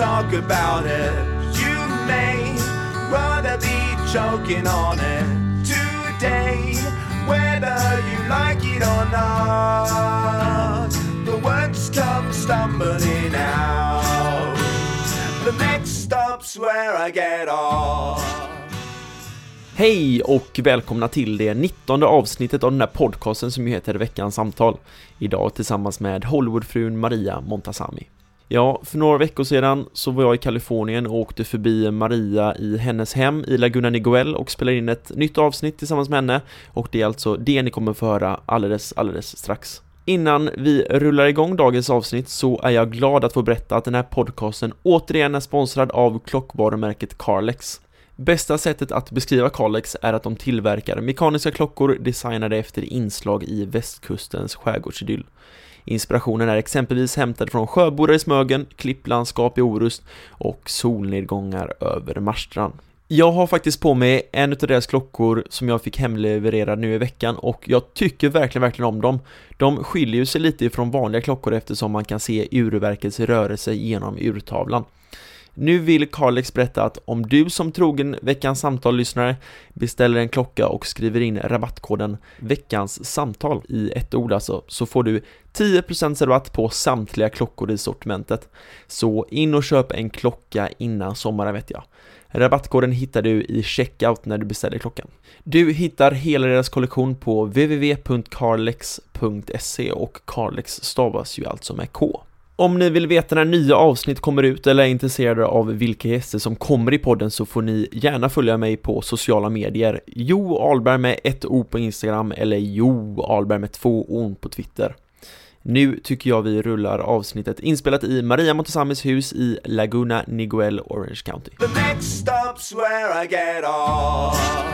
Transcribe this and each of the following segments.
Talk about it. You may rather be choking on it today, whether you like it or not. The words come stumbling out. The next stop's where I get off. Hej och välkomna till det 19 avsnittet av den här podcasten som ju heter Veckans samtal. Idag tillsammans med Hollywoodfrun Maria Montazami. Ja, för några veckor sedan så var jag i Kalifornien och åkte förbi Maria i hennes hem i Laguna Niguel och spelade in ett nytt avsnitt tillsammans med henne och det är alltså det ni kommer få höra alldeles, alldeles strax. Innan vi rullar igång dagens avsnitt så är jag glad att få berätta att den här podcasten återigen är sponsrad av klockvarumärket Carlex. Bästa sättet att beskriva Carlex är att de tillverkar mekaniska klockor designade efter inslag i västkustens skärgårdsidyll. Inspirationen är exempelvis hämtad från sjöbodar i Smögen, klipplandskap i Orust och solnedgångar över Marstrand. Jag har faktiskt på mig en av deras klockor som jag fick hemlevererad nu i veckan och jag tycker verkligen, verkligen om dem. De skiljer ju sig lite ifrån vanliga klockor eftersom man kan se urverkets rörelse genom urtavlan. Nu vill Carlex berätta att om du som trogen Veckans Samtal-lyssnare beställer en klocka och skriver in rabattkoden Veckans Samtal i ett ord alltså, så får du 10% rabatt på samtliga klockor i sortimentet. Så in och köp en klocka innan sommaren vet jag. Rabattkoden hittar du i checkout när du beställer klockan. Du hittar hela deras kollektion på www.carlex.se och Carlex stavas ju alltså med K. Om ni vill veta när nya avsnitt kommer ut eller är intresserade av vilka gäster som kommer i podden så får ni gärna följa mig på sociala medier. Jo Alberg med ett O på Instagram eller Jo Alberg med två O på Twitter. Nu tycker jag vi rullar avsnittet inspelat i Maria Montazamis hus i Laguna Niguel, Orange County. The next stop's where I get off.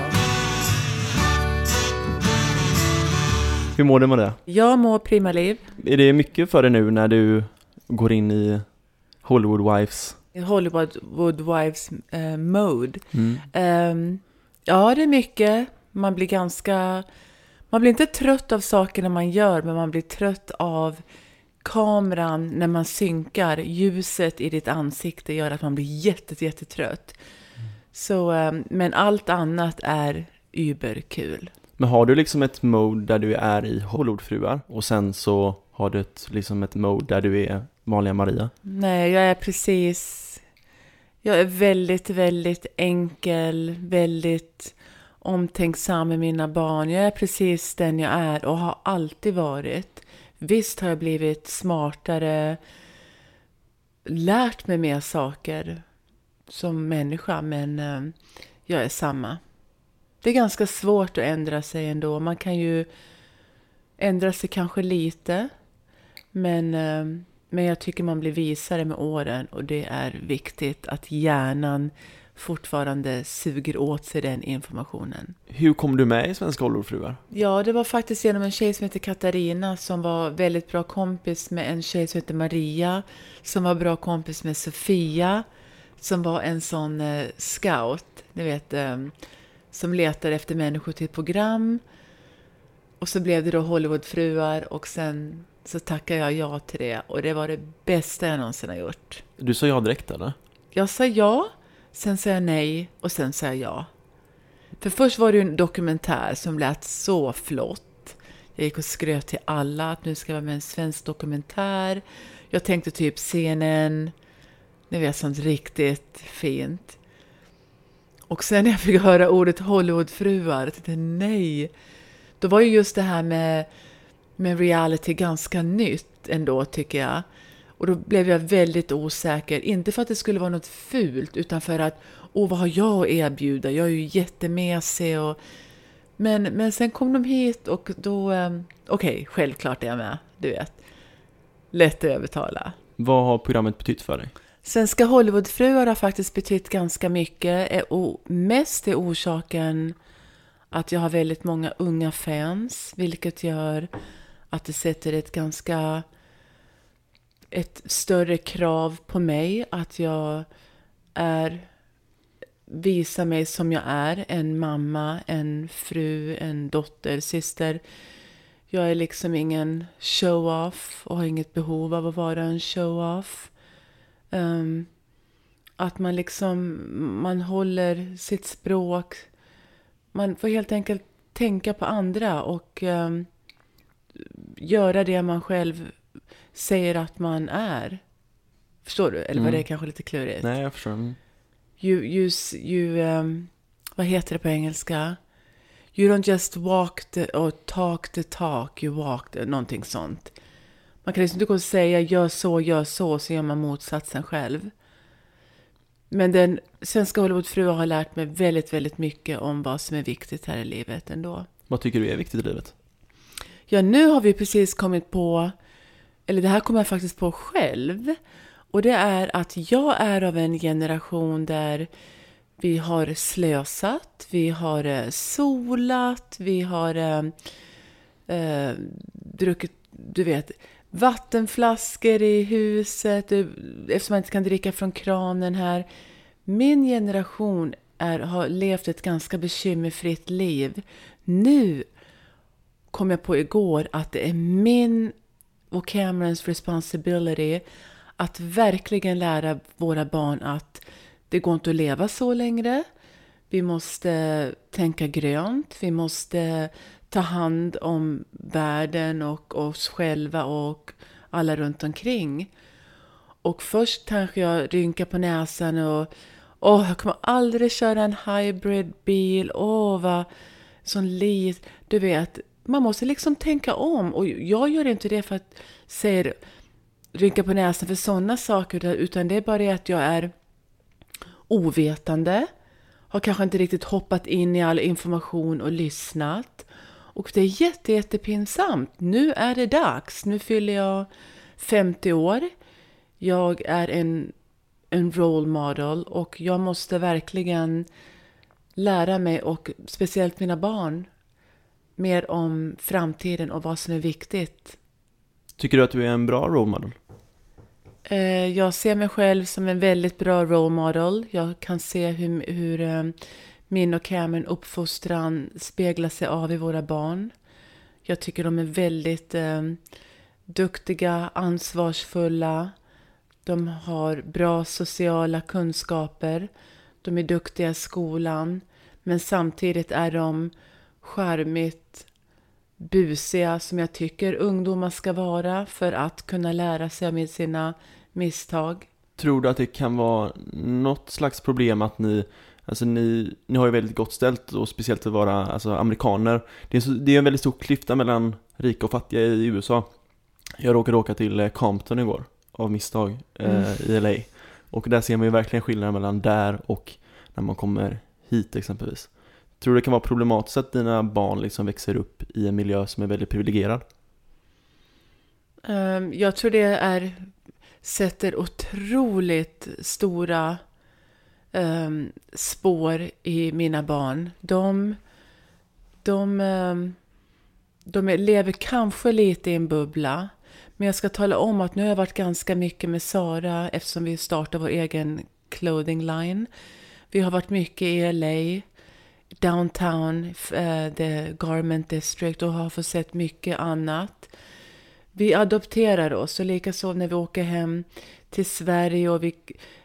Hur mår du med det? Jag mår prima liv. Är det mycket för dig nu när du går in i Hollywood Wives? Hollywood Wives eh, mode. Mm. Ehm, ja, det är mycket. Man blir ganska... Man blir inte trött av sakerna man gör, men man blir trött av kameran när man synkar. Ljuset i ditt ansikte gör att man blir jätte, jättetrött. Så, ehm, men allt annat är überkul. Men har du liksom ett mode där du är i Hollywoodfruar och sen så har du ett, liksom ett mode där du är vanliga Maria? Nej, jag är precis... Jag är väldigt, väldigt enkel, väldigt omtänksam med mina barn. Jag är precis den jag är och har alltid varit. Visst har jag blivit smartare, lärt mig mer saker som människa, men eh, jag är samma. Det är ganska svårt att ändra sig ändå. Man kan ju ändra sig kanske lite, men, eh, men jag tycker man blir visare med åren och det är viktigt att hjärnan fortfarande suger åt sig den informationen. Hur kom du med i Svenska Hollywoodfruar? Ja, det var faktiskt genom en tjej som heter Katarina som var väldigt bra kompis med en tjej som heter Maria som var bra kompis med Sofia som var en sån eh, scout, ni vet, eh, som letar efter människor till program. Och så blev det då Hollywoodfruar och sen så tackade jag ja till det och det var det bästa jag någonsin har gjort. Du sa ja direkt eller? Jag sa ja, sen sa jag nej och sen sa jag ja. För först var det ju en dokumentär som lät så flott. Jag gick och skröt till alla att nu ska jag vara med i en svensk dokumentär. Jag tänkte typ CNN, ni vet sånt riktigt fint. Och sen när jag fick höra ordet Hollywoodfruar, jag tänkte nej. Då var ju just det här med, med reality ganska nytt ändå tycker jag. Och då blev jag väldigt osäker, inte för att det skulle vara något fult, utan för att, åh vad har jag att erbjuda? Jag är ju jättemesig och... Men, men sen kom de hit och då, eh, okej, okay, självklart är jag med, du vet. Lätt att övertala. Vad har programmet betytt för dig? Svenska Hollywoodfruar har faktiskt betytt ganska mycket. Och mest är orsaken att jag har väldigt många unga fans, vilket gör att det sätter ett ganska ett större krav på mig att jag är visar mig som jag är, en mamma, en fru, en dotter, syster. Jag är liksom ingen show-off och har inget behov av att vara en show-off. Um, att man liksom, man håller sitt språk. Man får helt enkelt tänka på andra och um, göra det man själv säger att man är. Förstår du? Eller var det Mm. kanske lite klurigt? Nej, jag förstår. Mm. You, you, you um, vad heter det på engelska? You don't just walk the, or talk the talk, you walk the, någonting sånt. Man kan liksom inte gå och säga gör så, gör så, så gör man motsatsen själv. Men den svenska Hollywoodfruar har lärt mig väldigt, väldigt mycket om vad som är viktigt här i livet ändå. Vad tycker du är viktigt i livet? Ja, nu har vi precis kommit på, eller det här kommer jag faktiskt på själv. Och det är att jag är av en generation där vi har slösat, vi har eh, solat, vi har eh, eh, druckit, du vet, vattenflaskor i huset, eh, eftersom man inte kan dricka från kranen här. Min generation är, har levt ett ganska bekymmerfritt liv. Nu kom jag på igår att det är min och Camerons responsibility att verkligen lära våra barn att det går inte att leva så längre. Vi måste tänka grönt. Vi måste ta hand om världen och oss själva och alla runt omkring. Och först kanske jag rynkar på näsan och åh, jag kommer aldrig köra en hybridbil, åh Åh, vad sån lit. Du vet, man måste liksom tänka om. Och jag gör inte det för att säga rynka på näsan för sådana saker, utan det är bara det att jag är ovetande, har kanske inte riktigt hoppat in i all information och lyssnat. Och det är jätte, jättepinsamt. Nu är det dags. Nu fyller jag 50 år. Jag är en, en role model och jag måste verkligen lära mig och speciellt mina barn mer om framtiden och vad som är viktigt. Tycker du att du är en bra role model? Eh, Jag ser mig själv som en väldigt bra role model. Jag kan se hur, hur eh, min och Cameron uppfostran speglar sig av i våra barn. Jag tycker de är väldigt eh, duktiga, ansvarsfulla. De har bra sociala kunskaper. De är duktiga i skolan. Men samtidigt är de charmigt busiga som jag tycker ungdomar ska vara för att kunna lära sig med sina misstag. Tror du att det kan vara något slags problem att ni, alltså ni, ni har ju väldigt gott ställt och speciellt att vara alltså, amerikaner. Det är, så, det är en väldigt stor klyfta mellan rika och fattiga i USA. Jag råkade åka till eh, Compton igår av misstag eh, i LA. Och där ser man ju verkligen skillnaden mellan där och när man kommer hit exempelvis. Tror du det kan vara problematiskt att dina barn liksom växer upp i en miljö som är väldigt privilegierad? Ehm, jag tror det är, sätter otroligt stora um, spår i mina barn. De, de, um, de lever kanske lite i en bubbla. Men jag ska tala om att nu har jag varit ganska mycket med Sara eftersom vi startar vår egen clothing line. Vi har varit mycket i LA, downtown, uh, the garment district och har fått sett mycket annat. Vi adopterar oss och likaså när vi åker hem till Sverige och vi,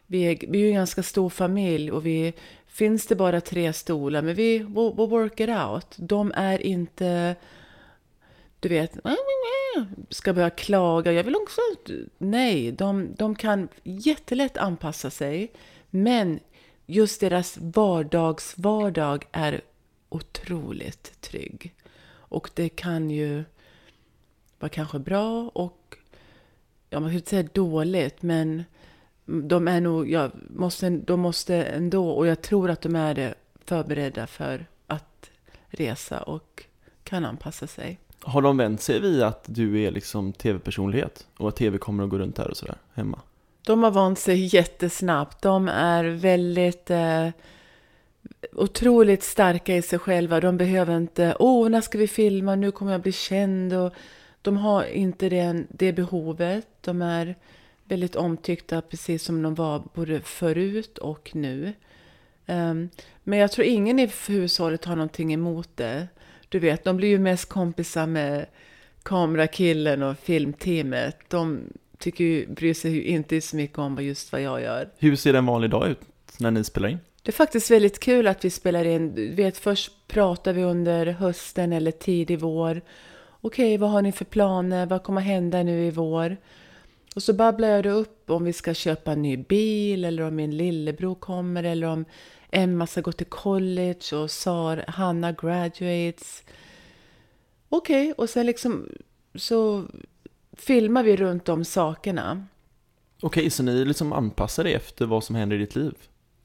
vi, är, vi är ju en ganska stor familj och vi finns det bara tre stolar men vi we'll, we'll work it out. De är inte du vet, ska börja klaga. Jag vill också... Nej, de, de kan jättelätt anpassa sig. Men just deras vardagsvardag är otroligt trygg. Och det kan ju vara kanske bra och... Ja, man kan inte säga dåligt, men de är nog... Ja, måste, de måste ändå, och jag tror att de är det, förberedda för att resa och kan anpassa sig. Har de vänt sig vid att du är liksom tv-personlighet och att tv kommer att gå runt här och sådär hemma? De har vant sig jättesnabbt. De är väldigt eh, otroligt starka i sig själva. De behöver inte, åh, när ska vi filma, nu kommer jag bli känd. Och de har inte det, det behovet. De är väldigt omtyckta, precis som de var både förut och nu. Um, men jag tror ingen i hushållet har någonting emot det. Du vet, de blir ju mest kompisar med kamerakillen och filmteamet. De tycker ju, bryr sig ju inte så mycket om just vad jag gör. Hur ser en vanlig dag ut när ni spelar in? Det är faktiskt väldigt kul att vi spelar in. Du vet, först pratar vi under hösten eller tidig vår. Okej, vad har ni för planer? Vad kommer hända nu i vår? Och så babblar jag det upp om vi ska köpa en ny bil eller om min lillebror kommer eller om Emma ska gå till college och Sar, Hanna graduates. Okej, och sen liksom så filmar vi runt de sakerna. Okej, så ni liksom anpassar det efter vad som händer i ditt liv?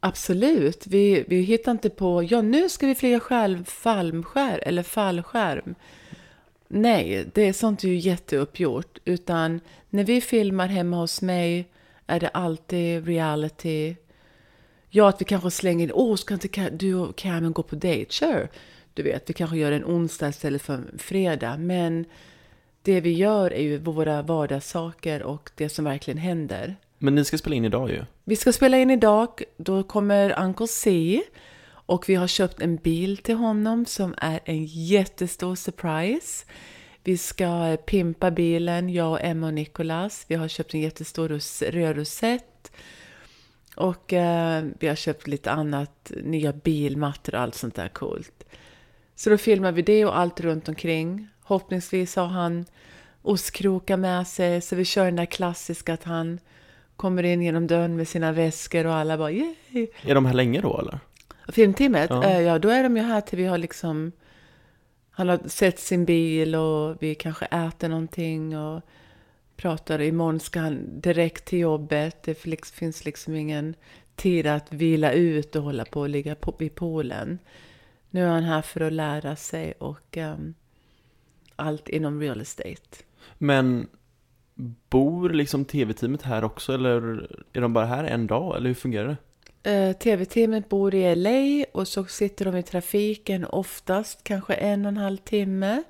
Absolut. Vi, vi hittar inte på, ja nu ska vi flyga själv, fallskär eller fallskärm. Nej, det är sånt är ju jätteuppgjort. Utan när vi filmar hemma hos mig är det alltid reality. Ja, att vi kanske slänger in, åh, ska inte du och Cameron gå på date? Sure. Du vet, vi kanske gör en onsdag istället för en fredag. Men det vi gör är ju våra vardagssaker och det som verkligen händer. Men ni ska spela in idag ju. Vi ska spela in idag. Då kommer Uncle C. Och vi har köpt en bil till honom som är en jättestor surprise. Vi ska pimpa bilen, jag och Emma och Nicolas. Vi har köpt en jättestor ros- röd rosett. Och eh, vi har köpt lite annat, nya bilmattor och allt sånt där coolt. Så då filmar vi det och allt runt omkring. Förhoppningsvis har han ostkrokar med sig, så vi kör den där klassiska att han kommer in genom dörren med sina väskor och alla bara yay! Är de här länge då eller? Filmteamet? Ja. Ja. ja, då är de ju här till vi har liksom... Han har sett sin bil och vi kanske äter någonting och pratar. Imorgon ska han direkt till jobbet. Det finns liksom ingen tid att vila ut och hålla på och ligga på, vid poolen. Nu är han här för att lära sig och ehm, allt inom real estate. Men bor liksom tv-teamet här också eller är de bara här en dag eller hur fungerar det? Eh, TV-teamet bor i LA och så sitter de i trafiken oftast kanske en och en halv timme.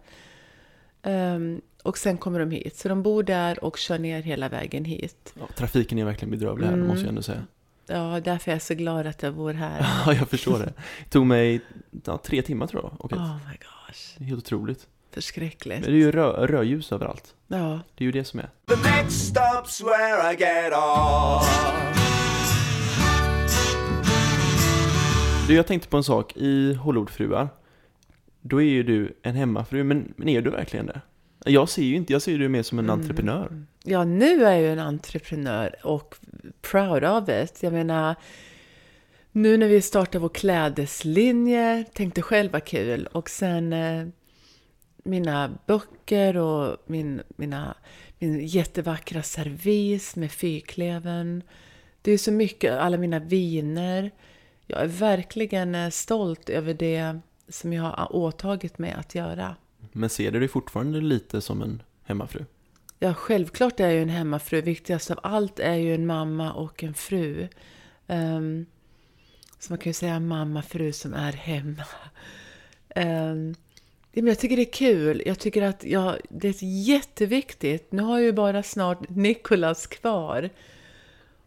Ehm, och sen kommer de hit. Så de bor där och kör ner hela vägen hit. Ja, trafiken är verkligen bedrövlig här, måste jag ändå säga. Ja, därför är jag så glad att jag bor här. Ja, jag förstår det. Det tog mig ja, tre timmar tror jag. Okay. Oh my gosh, Det är helt otroligt. Förskräckligt. Men det är ju rö rödljus överallt. Ja, Det är ju det som är. The next stop's where I get off. Du, jag tänkte på en sak. I Hollywoodfruar, då är ju du en hemmafru, men, men är du verkligen det? Jag ser ju inte, jag ser dig mer som en entreprenör. ja, nu är jag ju en entreprenör och proud of it. Jag menar, nu när vi startar vår klädeslinje, tänkte själv vad kul. Och sen eh, mina böcker och min, mina, min jättevackra servis med fyrklöven. Det är så mycket, alla mina viner. Jag är verkligen eh, stolt över det som jag har åtagit mig att göra. Men ser du dig fortfarande lite som en hemmafru? Ja, självklart är jag ju en hemmafru. Viktigast av allt är ju en mamma och en fru. Um, så man kan ju säga mamma, fru som är hemma. Um, men jag tycker det är kul. Jag tycker att jag, det är jätteviktigt. Nu har jag ju bara snart Nikolas kvar.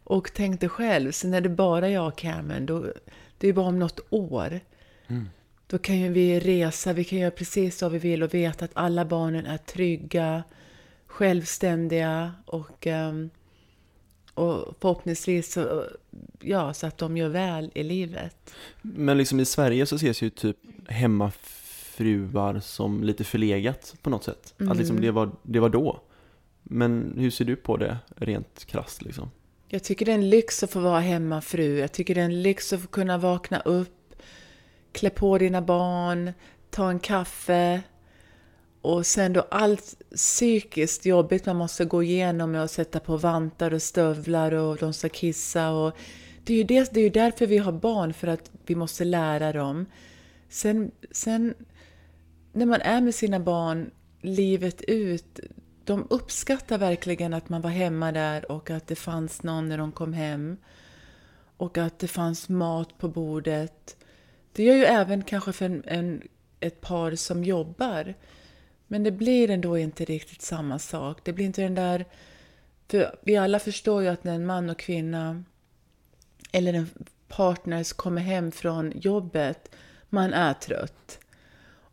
Och tänkte själv, sen är det bara jag och Cameron, då, det är bara om något år. Då kan ju vi resa, vi kan göra precis vad vi vill och veta att alla barnen är trygga, självständiga och, ehm, och förhoppningsvis så, ja, så att de gör väl i livet. Men liksom i Sverige så ses ju typ hemmafruar som lite förlegat på något sätt. Att liksom det var, det var då. Men hur ser du på det rent krasst liksom? Jag tycker det är en lyx att få vara hemmafru. Jag tycker det är en lyx att få kunna vakna upp, klä på dina barn, ta en kaffe och sen då allt psykiskt jobbigt man måste gå igenom med att sätta på vantar och stövlar och de ska kissa och det är ju, det, det är ju därför vi har barn, för att vi måste lära dem. Sen, sen när man är med sina barn livet ut, de uppskattar verkligen att man var hemma där och att det fanns någon när de kom hem. Och att det fanns mat på bordet. Det gör ju även kanske för en, en, ett par som jobbar. Men det blir ändå inte riktigt samma sak. Det blir inte den där... För vi alla förstår ju att när en man och kvinna eller en partner kommer hem från jobbet, man är trött.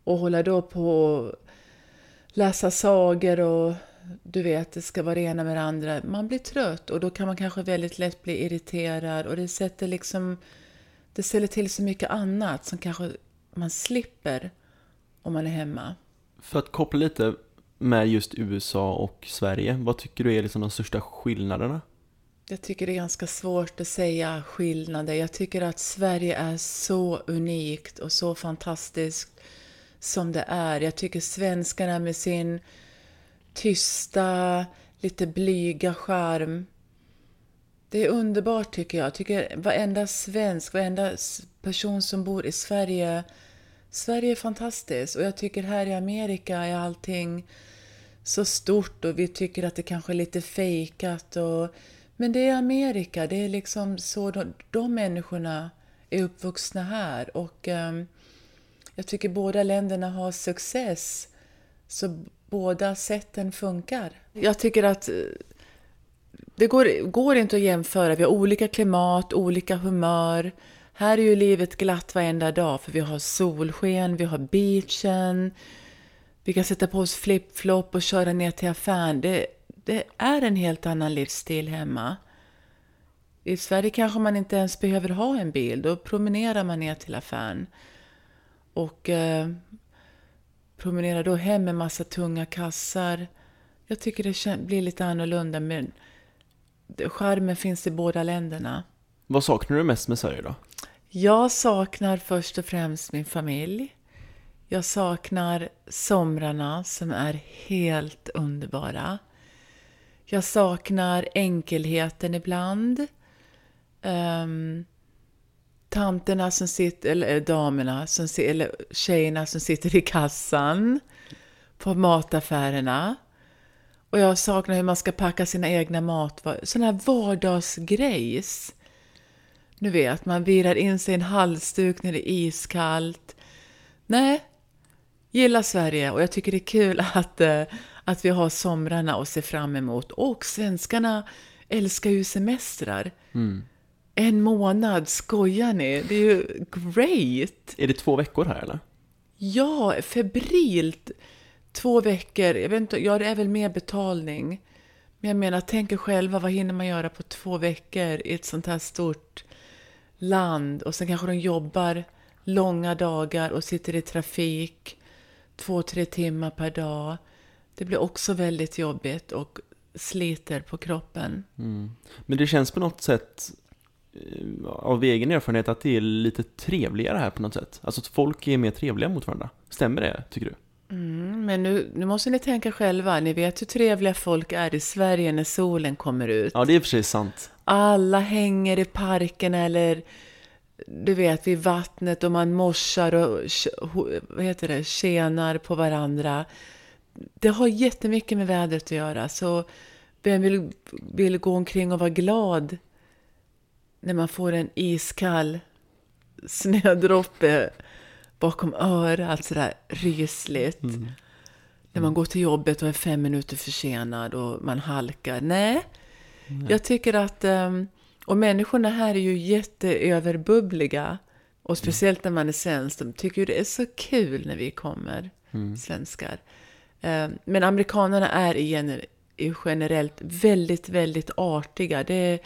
Och håller då på att läsa sagor och du vet, det ska vara det ena med det andra. Man blir trött och då kan man kanske väldigt lätt bli irriterad och det sätter liksom, det ställer till så mycket annat som kanske man slipper om man är hemma. För att koppla lite med just USA och Sverige, vad tycker du är liksom de största skillnaderna? Jag tycker det är ganska svårt att säga skillnader. Jag tycker att Sverige är så unikt och så fantastiskt som det är. Jag tycker svenskarna med sin tysta, lite blyga charm. Det är underbart tycker jag. Jag tycker varenda svensk, varenda person som bor i Sverige, Sverige är fantastiskt. Och jag tycker här i Amerika är allting så stort och vi tycker att det kanske är lite fejkat. Och, men det är Amerika, det är liksom så de, de människorna är uppvuxna här. Och um, jag tycker båda länderna har success. Så båda sätten funkar. Jag tycker att eh, det går, går inte att jämföra. Vi har olika klimat, olika humör. Här är ju livet glatt varenda dag för vi har solsken, vi har beachen. Vi kan sätta på oss flip-flop och köra ner till affären. Det, det är en helt annan livsstil hemma. I Sverige kanske man inte ens behöver ha en bil. Då promenerar man ner till affären. Och eh, promenerar då hem med massa tunga kassar. Jag tycker det blir lite annorlunda, men charmen finns i båda länderna. Vad saknar du mest med Sverige då? Jag saknar först och främst min familj. Jag saknar somrarna som är helt underbara. Jag saknar enkelheten ibland. Um, tanterna som sitter, eller eh, damerna, som, eller tjejerna som sitter i kassan på mataffärerna. Och jag saknar hur man ska packa sina egna matvaror. Sån här vardagsgrejs. Nu vet, man virar in sig i en halsduk när det är iskallt. Nej, gillar Sverige och jag tycker det är kul att, eh, att vi har somrarna att se fram emot. Och svenskarna älskar ju semestrar. Mm. En månad, skojar ni? Det är ju great! Är det två veckor här eller? Ja, febrilt. Två veckor. Jag vet inte, ja det är väl mer betalning. Men jag menar, tänk er själva, vad hinner man göra på två veckor i ett sånt här stort land? Och sen kanske de jobbar långa dagar och sitter i trafik två, tre timmar per dag. Det blir också väldigt jobbigt och sliter på kroppen. Men det känns på något sätt av egen erfarenhet att det är lite trevligare här på något sätt. Alltså att folk är mer trevliga mot varandra. Stämmer det, tycker du? Mm, men nu, nu måste ni tänka själva. Ni vet hur trevliga folk är i Sverige när solen kommer ut. Ja, det är sig sant. Alla hänger i parken eller du vet vid vattnet och man morsar och vad heter det, tjänar på varandra. Det har jättemycket med vädret att göra. Så vem vill, vill gå omkring och vara glad när man får en iskall snödroppe bakom örat sådär rysligt. När man går till jobbet och är fem minuter försenad och man halkar. Nej, jag tycker att ehm, Och människorna här är ju jätteöverbubbliga. Och speciellt när man är svensk. De tycker ju det är så kul när vi kommer, svenskar. Eh, Men amerikanerna är generellt väldigt, väldigt artiga. Det är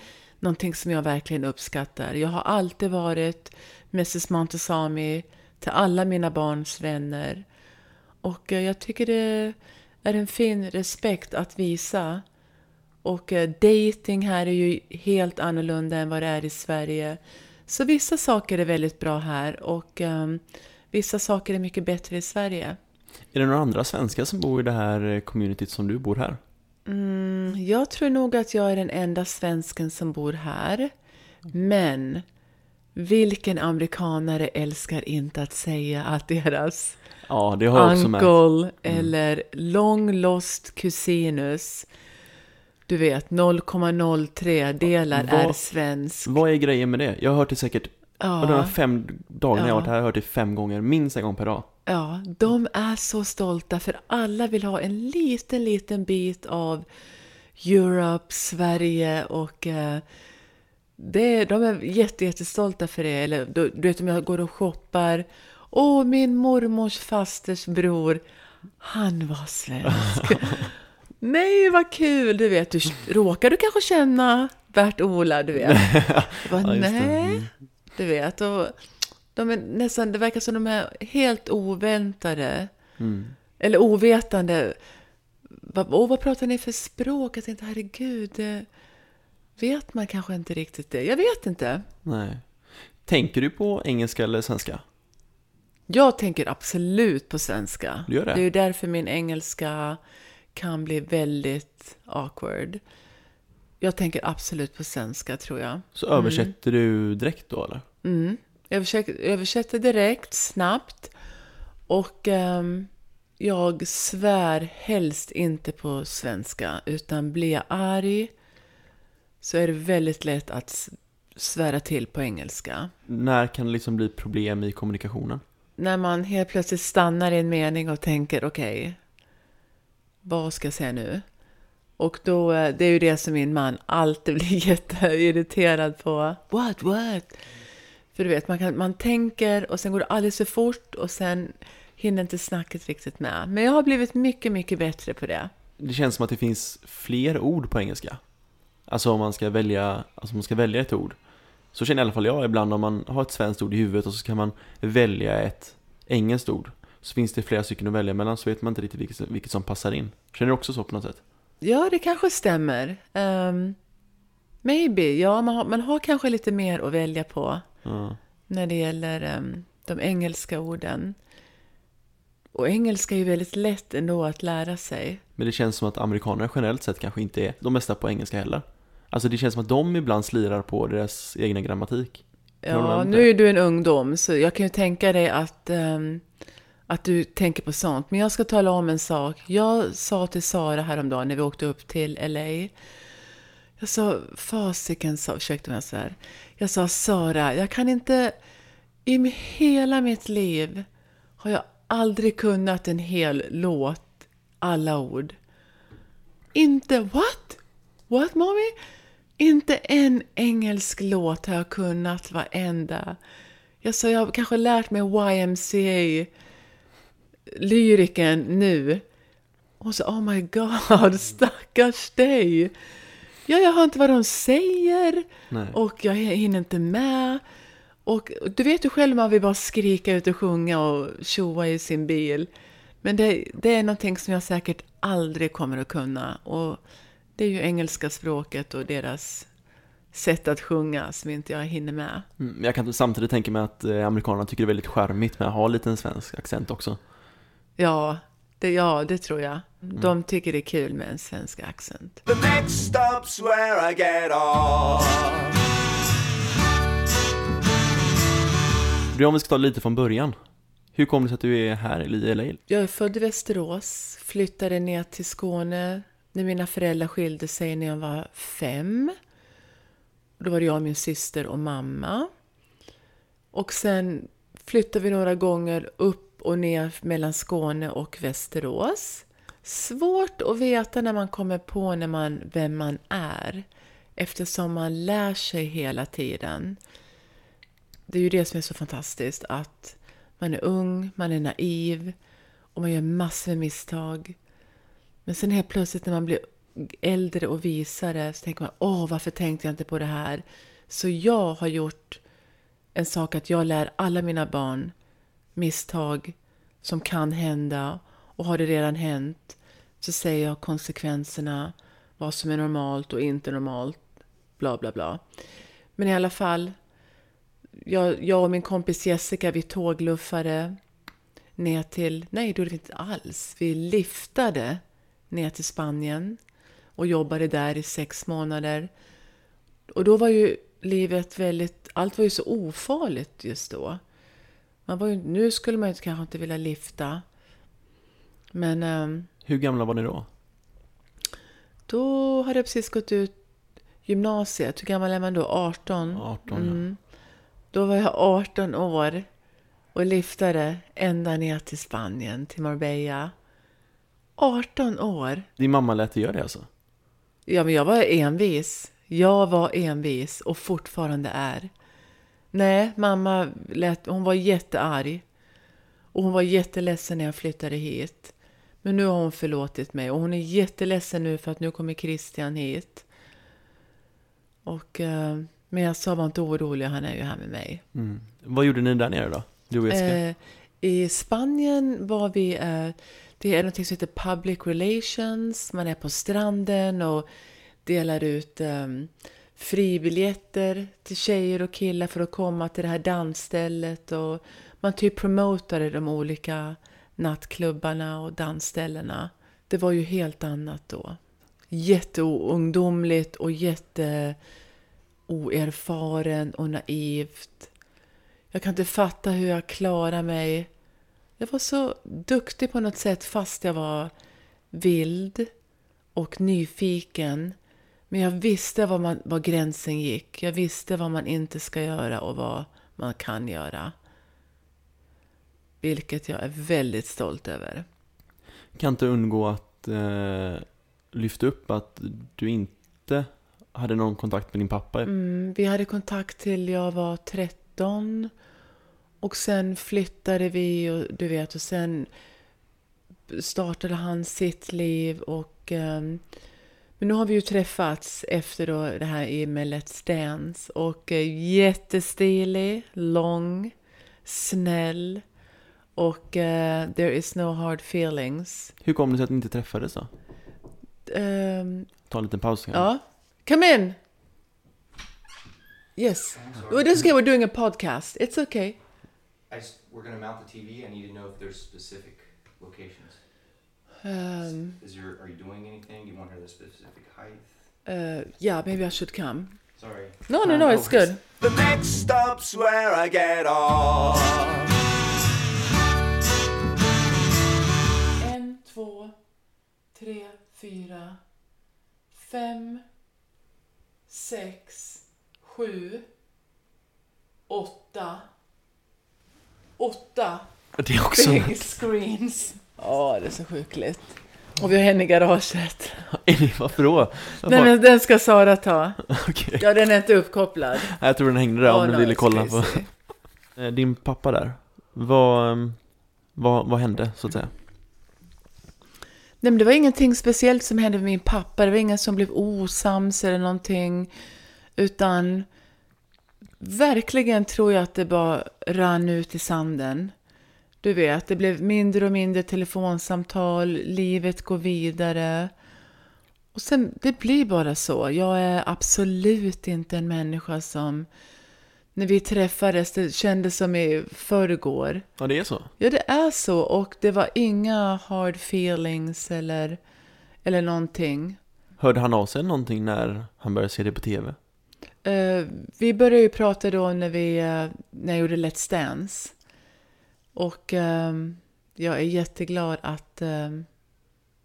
någonting som jag verkligen uppskattar. Jag har alltid varit Mrs Montesami till alla mina barns vänner. Och eh, jag tycker det är en fin respekt att visa. Och eh, dating här är ju helt annorlunda än vad det är i Sverige. Så vissa saker är väldigt bra här och um, vissa saker är mycket bättre i Sverige. Är det några andra svenskar som bor i det här communityt som du bor här? Mm, jag tror nog att jag är den enda svensken som bor här. Men vilken amerikanare älskar inte att säga att deras Ja, det har uncle eller long lost kusinus, du vet 0,03 delar Vad- är svensk. Vad är grejen med det? Jag har hört det säkert, Ja. och de här fem dagarna jag har Ja. varit här har jag hört det fem gånger, minst en gång per dag. Ja, de är så stolta för alla vill ha en liten, liten bit av Europe, Sverige och eh, det, de är jätte, jättestolta för det. Eller du, du vet om jag går och shoppar. Åh, min mormors fasters bror, han var svensk. Nej, vad kul! Du vet, du, råkar du kanske känna Bert-Ola, du vet. Jag bara, Ja, det. nej, du vet. Och de är nästan, det verkar som de är helt oväntade. Mm. Eller ovetande. Vad, åh, vad pratar ni för språk? Jag tänkte, herregud, det vet man kanske inte riktigt det. Jag vet inte. Nej. Tänker du på engelska eller svenska? Jag tänker absolut på svenska. Du gör det? Det är ju därför min engelska kan bli väldigt awkward. Jag tänker absolut på svenska, tror jag. Så översätter du direkt då eller? Mm. Jag försöker, översätter direkt, snabbt. Och ehm, jag svär helst inte på svenska. Utan blir jag arg så är det väldigt lätt att svära till på engelska. När kan det liksom bli problem i kommunikationen? När man helt plötsligt stannar i en mening och tänker okej, vad ska jag säga nu? Och då, eh, det är ju det som min man alltid blir jätteirriterad på. What, what? För du vet, man, kan, man tänker och sen går det alldeles för fort och sen hinner inte snacket riktigt med. Men jag har blivit mycket, mycket bättre på det. Det känns som att det finns fler ord på engelska. Alltså om man ska välja, alltså om man ska välja ett ord. Så känner i alla fall jag ibland om man har ett svenskt ord i huvudet och så kan man välja ett engelskt ord. Så finns det flera stycken att välja mellan så vet man inte riktigt vilket, vilket som passar in. Känner du också så på något sätt? Ja, det kanske stämmer. Um, maybe, ja, man har, man har kanske lite mer att välja på. Ja. när det gäller em, de engelska orden. Och engelska är ju väldigt lätt ändå att lära sig. Men det känns som att amerikaner generellt sett kanske inte är de bästa på engelska heller. Alltså det känns som att de ibland slirar på deras egna grammatik. Ja, nu är du en ungdom, så jag kan ju tänka dig att, em, att du tänker på sånt. Men jag ska tala om en sak. Jag sa till Sara häromdagen när vi åkte upp till LA. Jag sa, fasiken, sa, ursäkta mig så här. Jag sa, Sara, jag kan inte, i hela mitt liv har jag aldrig kunnat en hel låt, alla ord. Inte, what? What mommy? Inte en engelsk låt har jag kunnat varenda. Jag sa, jag har kanske lärt mig YMCA lyriken nu. Och så, oh my god, stackars dig. Ja, jag hör inte vad de säger Nej. och jag hinner inte med. Och du vet ju själv man vill bara skrika ut och sjunga och tjoa i sin bil. Men det, det är någonting som jag säkert aldrig kommer att kunna. Och det är ju engelska språket och deras sätt att sjunga som inte jag hinner med. Mm, Jag kan samtidigt tänka mig att eh, amerikanerna tycker det är väldigt charmigt med att ha lite en svensk accent också. Ja, det, ja, det tror jag. De tycker det är kul med en svensk accent. The next stop's where I get off. Du, om vi ska ta lite från början. Hur kommer det sig att du är här i LA? Jag är född i Västerås, flyttade ner till Skåne när mina föräldrar skilde sig när jag var fem. Då var det jag, min syster och mamma. Och sen flyttade vi några gånger upp och ner mellan Skåne och Västerås. Svårt att veta när man kommer på när man, vem man är. eftersom man lär sig hela tiden. Det är ju det som är så fantastiskt, att man är ung, man är naiv och man gör massor med misstag. Men sen helt plötsligt när man blir äldre och visare så tänker man, åh, varför tänkte jag inte på det här? Så jag har gjort en sak att jag lär alla mina barn misstag som kan hända och har det redan hänt så säger jag konsekvenserna, vad som är normalt och inte normalt, bla bla bla. Men i alla fall, jag, jag och min kompis Jessica, vi tågluffade ner till, nej det gjorde vi inte alls, vi liftade ner till Spanien och jobbade där i sex månader. Och då var ju livet väldigt, allt var ju så ofarligt just då. Man var ju, nu skulle man ju kanske inte vilja lifta. Men ehm, Hur gamla var ni då? då hade jag precis gått ut gymnasiet. Hur gammal är man då? 18? 18 Mm. Då var jag 18 år och liftade ända ner till Spanien, till Marbella. 18 år! Din mamma lät dig göra det alltså? Ja, men jag var envis. Jag var envis och fortfarande är. Nej, mamma lät, hon var jättearg. Och hon var jätteledsen när jag flyttade hit. Men nu har hon förlåtit mig och hon är jätteledsen nu för att nu kommer Christian hit. Och, eh, men jag sa var inte orolig, han är ju här med mig. Mm. Vad gjorde ni där nere då? Du och Jessica? Eh, I Spanien var vi, eh, det är något som heter public relations. Man är på stranden och delar ut eh, fribiljetter till tjejer och killar för att komma till det här dansstället. Och man typ promotade de olika nattklubbarna och dansställena. Det var ju helt annat då. Jätteungdomligt och jätteoerfaren och naivt. Jag kan inte fatta hur jag klarade mig. Jag var så duktig på något sätt fast jag var vild och nyfiken. Men jag visste var, man, var gränsen gick. Jag visste vad man inte ska göra och vad man kan göra. Vilket jag är väldigt stolt över. Kan inte undgå att eh, lyfta upp att du inte hade någon kontakt med din pappa. Mm, vi hade kontakt till jag var 13. Och sen flyttade vi och du vet och sen startade han sitt liv och ehm, men nu har vi ju träffats efter då det här i med Let's Dance och eh, jättestilig, lång, snäll och eh, there is no hard feelings. Hur kom det sig att ni inte träffades då? Ehm, Ta en liten paus. kanske. ja, come in! Yes. Well, this is okay, we're doing a podcast. It's okay. I just, we're gonna mount the TV. I need to know if there's specific locations. Um, Is there? Are you doing anything? You want her the specific height? uh, yeah, maybe I should come. Sorry. No, no, no, it's good. The next stop's where I get off. En, två, tre, fyra, fem, sex, sju, åtta. Åtta Det är också... big screens. Ja, det är så sjukligt. Och vi har en i garaget. Varför då? Nej, men den ska Sara ta. Okej. Ja, den är inte uppkopplad. Jag tror den hängde där om Oh, du no, ville kolla på. Eh, din pappa där. Vad, ehm, vad, vad hände så att säga? Nej, men det var ingenting speciellt som hände med min pappa. Det var ingen som blev osams eller någonting. Utan verkligen tror jag att det bara rann ut i sanden. Du vet, det blev mindre och mindre telefonsamtal, livet går vidare. Och sen, det blir bara så. Jag är absolut inte en människa som... När vi träffades, det kändes som i förrgår. Ja, det är så. Ja, det är så. Och det var inga hard feelings eller, eller någonting. Hörde han av sig någonting när han började se det på TV? Eh, vi började ju prata då när, vi, eh, när jag gjorde Let's Dance. Och ehm, jag är jätteglad att, ehm,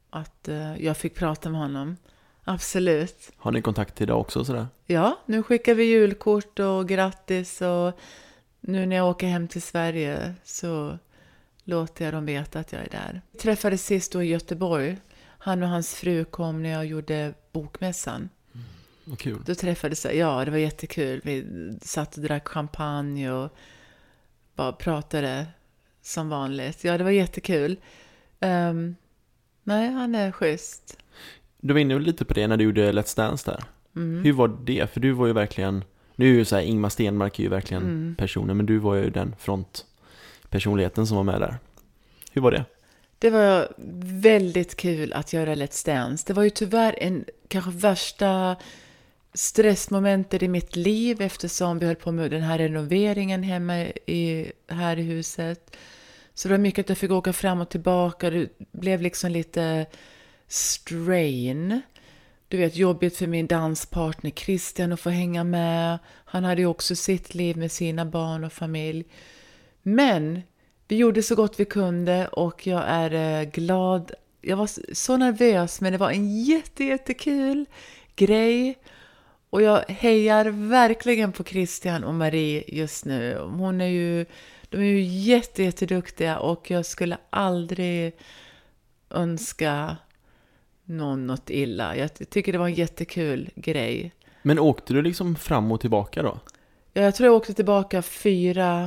att eh, jag fick prata med honom. Absolut. Har ni kontakt idag också sådär? Ja, nu skickar vi julkort och grattis och nu när jag åker hem till Sverige så låter jag dem veta att jag är där. Vi träffades sist då i Göteborg. Han och hans fru kom när jag gjorde bokmässan. Vad kul. Då träffades jag, ja det var jättekul. Vi satt och drack champagne och bara pratade som vanligt. Ja, det var jättekul. Ehm, nej, han är schysst. Du var inne lite på det när du gjorde Let's Dance där. Mm. Hur var det? För du var ju verkligen, nu är ju så här, Ingmar Stenmark är ju verkligen Mm. personen, men du var ju den frontpersonligheten som var med där. Hur var det? Det var väldigt kul att göra Let's Dance. Det var ju tyvärr en kanske värsta stressmomentet i mitt liv eftersom vi höll på med den här renoveringen hemma i, här i huset. Så det var mycket att jag fick åka fram och tillbaka. Det blev liksom lite strain. Du vet, jobbigt för min danspartner Christian att få hänga med. Han hade ju också sitt liv med sina barn och familj. Men vi gjorde så gott vi kunde och jag är eh, glad. Jag var så nervös men det var en jätte, jättekul grej. Och jag hejar verkligen på Christian och Marie just nu. Hon är ju, de är ju jätte, jätteduktiga och jag skulle aldrig önska någon något illa. Jag ty- tycker det var en jättekul grej. Men åkte du liksom fram och tillbaka då? Ja, Jag tror jag åkte tillbaka fyra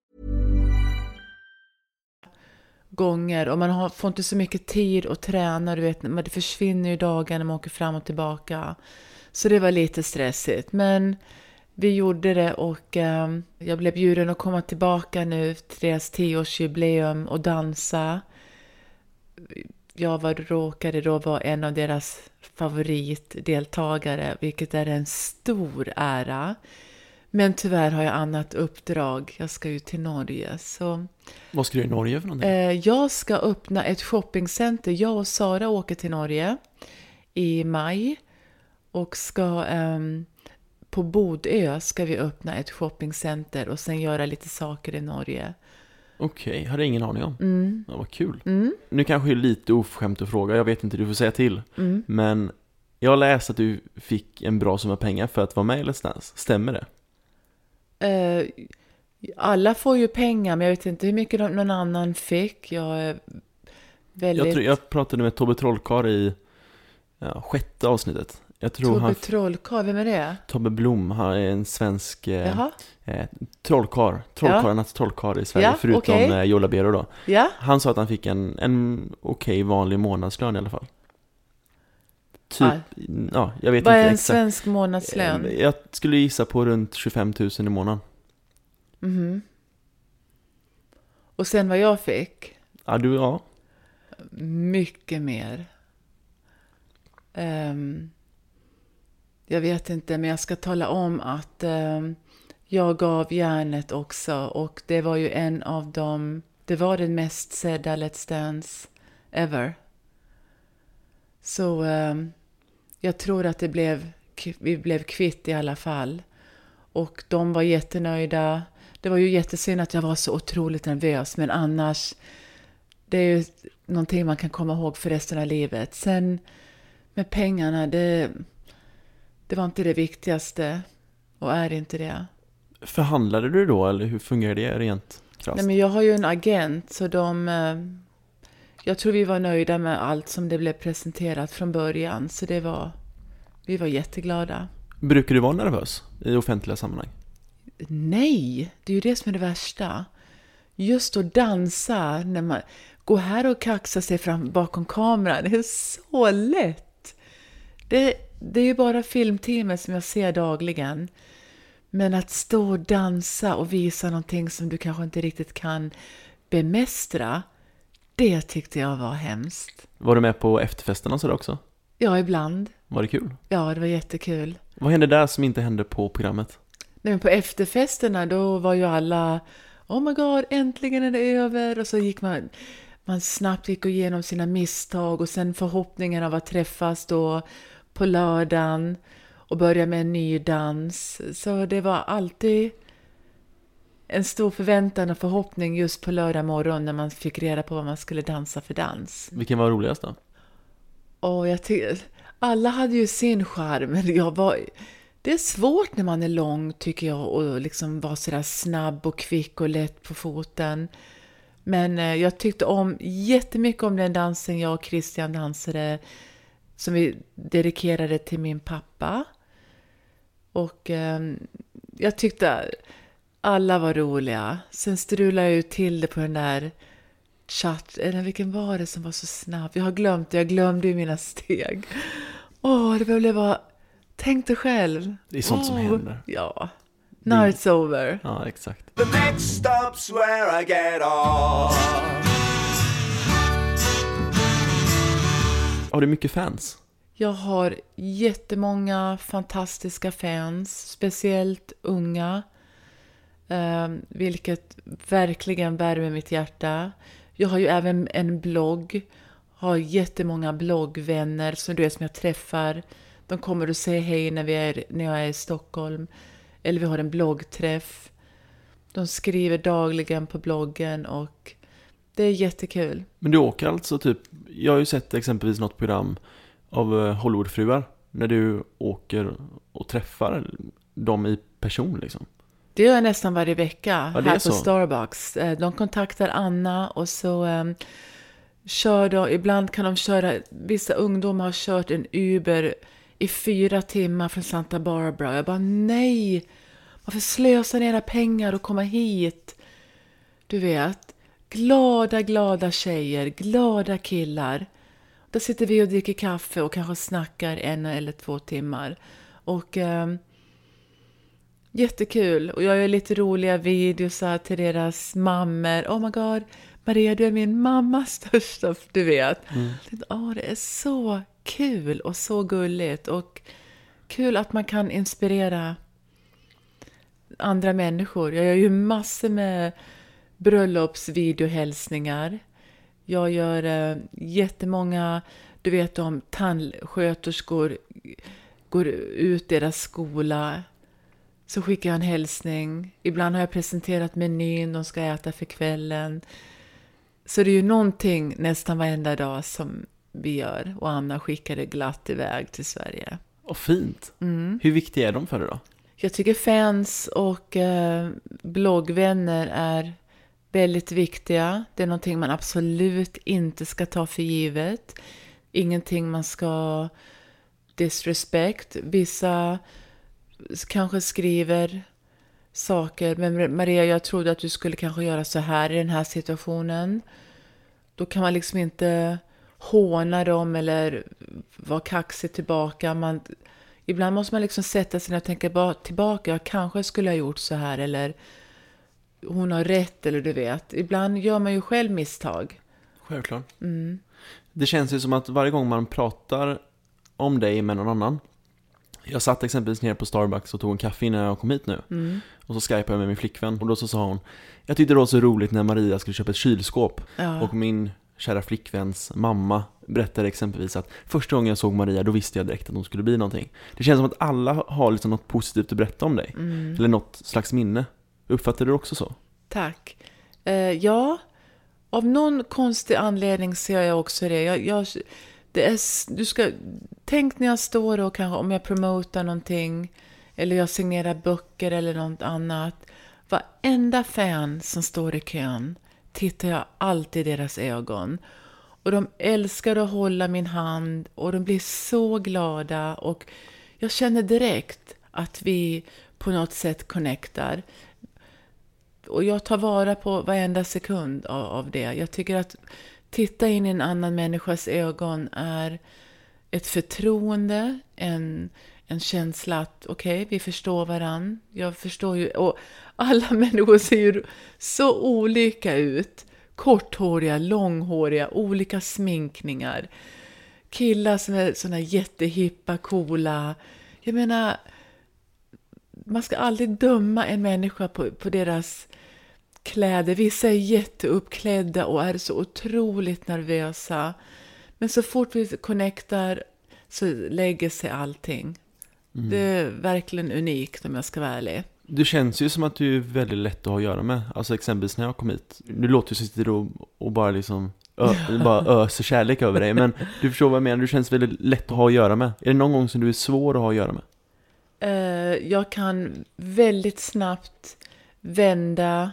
Gånger och man har, får inte så mycket tid att träna. Du vet, men det försvinner ju dagar när man åker fram och tillbaka. Så det var lite stressigt. Men vi gjorde det och eh, jag blev bjuden att komma tillbaka nu till deras tioårsjubileum och dansa. Jag var, råkade då vara en av deras favoritdeltagare, vilket är en stor ära. Men tyvärr har jag annat uppdrag. Jag ska ju till Norge. Så vad ska du i Norge för någonting? Eh, jag ska öppna ett shoppingcenter. Jag och Sara åker till Norge i maj och ska ehm, på Bodö ska vi öppna ett shoppingcenter och sen göra lite saker i Norge. Okej, hade jag ingen aning om. Mm. Ja, vad kul. Mm. Nu kanske det är lite oförskämt att fråga, jag vet inte, du får säga till. Mm. Men jag har läst att du fick en bra summa pengar för att vara med i Let's Dance. Stämmer det? Eh, alla får ju pengar, men jag vet inte hur mycket någon annan fick. Jag är väldigt... Jag, tror, jag pratade med Tobbe Trollkarl i ja, sjätte avsnittet. Jag tror Tobbe han... Trollkarl, vem är det? Tobbe Blom, han är en svensk eh, eh, trollkarl. Trollkarlarnas trollkarl i Sverige, Ja, förutom okej. eh, Joe Labero då. Ja? Han sa att han fick en, en okej vanlig månadslön i alla fall. Typ, Ah. ja, jag vet Vad är inte en exakt. svensk månadslön? Eh, Jag skulle gissa på runt 25 000 i månaden. Mhm. Och sen vad jag fick? Ja, du, ja. Mycket mer. Ehm, jag vet inte, men jag ska tala om att ehm, jag gav järnet också och det var ju en av dem, det var den mest sedda Let's Dance ever. Så ehm, jag tror att det blev, vi blev kvitt i alla fall. Och de var jättenöjda. Det var ju jättesynd att jag var så otroligt nervös, men annars, det är ju någonting man kan komma ihåg för resten av livet. Sen med pengarna, det, det var inte det viktigaste och är inte det. Förhandlade du då eller hur fungerar det rent krasst? Nej, men jag har ju en agent så de... eh, Jag tror vi var nöjda med allt som det blev presenterat från början. Så det var... Vi var jätteglada. Brukar du vara nervös i offentliga sammanhang? Nej, det är ju det som är det värsta. Just att dansa, när man går här och kaxar sig fram bakom kameran, det är så lätt. Det, det är ju bara filmteamet som jag ser dagligen. Men att stå och dansa och visa någonting som du kanske inte riktigt kan bemästra, det tyckte jag var hemskt. Var du med på efterfesten och sådär också? Ja, ibland. Var det kul? Ja, det var jättekul. Vad hände där som inte hände på programmet? Nej, men på efterfesterna då var ju alla Oh my god, äntligen är det över! Och så gick man, man snabbt gick igenom sina misstag och sen förhoppningen av att träffas då på lördagen och börja med en ny dans. Så det var alltid en stor förväntan och förhoppning just på lördag morgon när man fick reda på vad man skulle dansa för dans. Vilken var roligast då? Och jag alla hade ju sin charm, jag var... Det är svårt när man är lång, tycker jag, och liksom vara sådär snabb och kvick och lätt på foten. Men eh, jag tyckte om jättemycket om den dansen jag och Christian dansade, som vi dedikerade till min pappa. Och eh, jag tyckte alla var roliga. Sen strulade jag ju till det på den där chatt, eller vilken var det som var så snabb? Jag har glömt det, jag glömde ju mina steg. Åh, det blev bara... Tänk dig själv. Det är sånt som Åh, händer. Ja. Now it's over. Ja, exakt. The next stop's where I get off. Har du mycket fans? Jag har jättemånga fantastiska fans, speciellt unga, eh, vilket verkligen värmer mitt hjärta. Jag har ju även en blogg, har jättemånga bloggvänner som du vet som jag träffar. De kommer och säger hej när, vi är, när jag är i Stockholm. Eller vi har en bloggträff. De skriver dagligen på bloggen och det är jättekul. Men du åker alltså typ, jag har ju sett exempelvis något program av eh, Hollywoodfruar när du åker och träffar dem i person liksom. Det gör jag nästan varje vecka Ja, här på så. Starbucks. Eh, De kontaktar Anna och så um, kör de, ibland kan de köra, vissa ungdomar har kört en Uber i fyra timmar från Santa Barbara. Jag bara nej, varför slösar ni era pengar och komma hit? Du vet, glada, glada tjejer, glada killar. Där sitter vi och dricker kaffe och kanske snackar en eller två timmar. Och ehm, Jättekul. Och jag gör lite roliga videos här till deras mammor. Oh my god, Maria du är min mammas största, du vet. Åh, det är så kul och så gulligt. Och kul att man kan inspirera andra människor. Jag gör ju massor med bröllopsvideohälsningar. Jag gör eh, jättemånga, du vet om tandsköterskor går ut deras skola så skickar jag en hälsning. Ibland har jag presenterat menyn de ska äta för kvällen. Så det är ju någonting nästan varenda dag som vi gör. Och Anna skickar det glatt iväg till Sverige. Och fint. Mm. Hur viktiga är de för dig då? Jag tycker fans och eh, bloggvänner är väldigt viktiga. Det är någonting man absolut inte ska ta för givet. Ingenting man ska disrespect. Vissa kanske skriver saker, men Maria, jag trodde att du skulle kanske göra så här i den här situationen. Då kan man liksom inte håna dem eller vara kaxig tillbaka. Man, ibland måste man liksom sätta sig ner och tänka tillbaka. Jag kanske skulle ha gjort så här eller hon har rätt eller du vet. Ibland gör man ju själv misstag. Självklart. Mm. Det känns ju som att varje gång man pratar om dig med någon annan. Jag satt exempelvis ner på Starbucks och tog en kaffe innan jag kom hit nu. Mm. Och så skypade jag med min flickvän och då så sa hon Jag tyckte det var så roligt när Maria skulle köpa ett kylskåp. Ja. Och min kära flickväns mamma berättade exempelvis att första gången jag såg Maria då visste jag direkt att hon skulle bli någonting. Det känns som att alla har liksom något positivt att berätta om dig. Mm. Eller något slags minne. Uppfattar du det också så? Tack. Eh, ja, av någon konstig anledning ser jag också det. Jag, jag, det är, du ska, tänk när jag står och kanske om jag promotar någonting eller jag signerar böcker eller något annat. Varenda fan som står i kön tittar jag alltid i deras ögon. Och de älskar att hålla min hand och de blir så glada och jag känner direkt att vi på något sätt connectar. Och jag tar vara på varenda sekund av, av det. Jag tycker att titta in i en annan människas ögon är ett förtroende, en, en känsla att okej, vi förstår varann. Jag förstår ju, och alla människor ser ju så olika ut. Korthåriga, långhåriga, olika sminkningar. Killar som är såna jättehippa, coola. Jag menar, man ska aldrig döma en människa på, på deras kläder. Vissa är jätteuppklädda och är så otroligt nervösa. Men så fort vi connectar så lägger sig allting. Det är verkligen unikt om jag ska vara ärlig. Du känns ju som att du är väldigt lätt att ha att göra med. Alltså exempelvis när jag kom hit. Du låter ju som sitter och, och bara liksom ö, bara öser kärlek över dig. Men du förstår vad jag menar, du känns väldigt lätt att ha att göra med. Är det någon gång som du är svår att ha att göra med? Eh, jag kan väldigt snabbt vända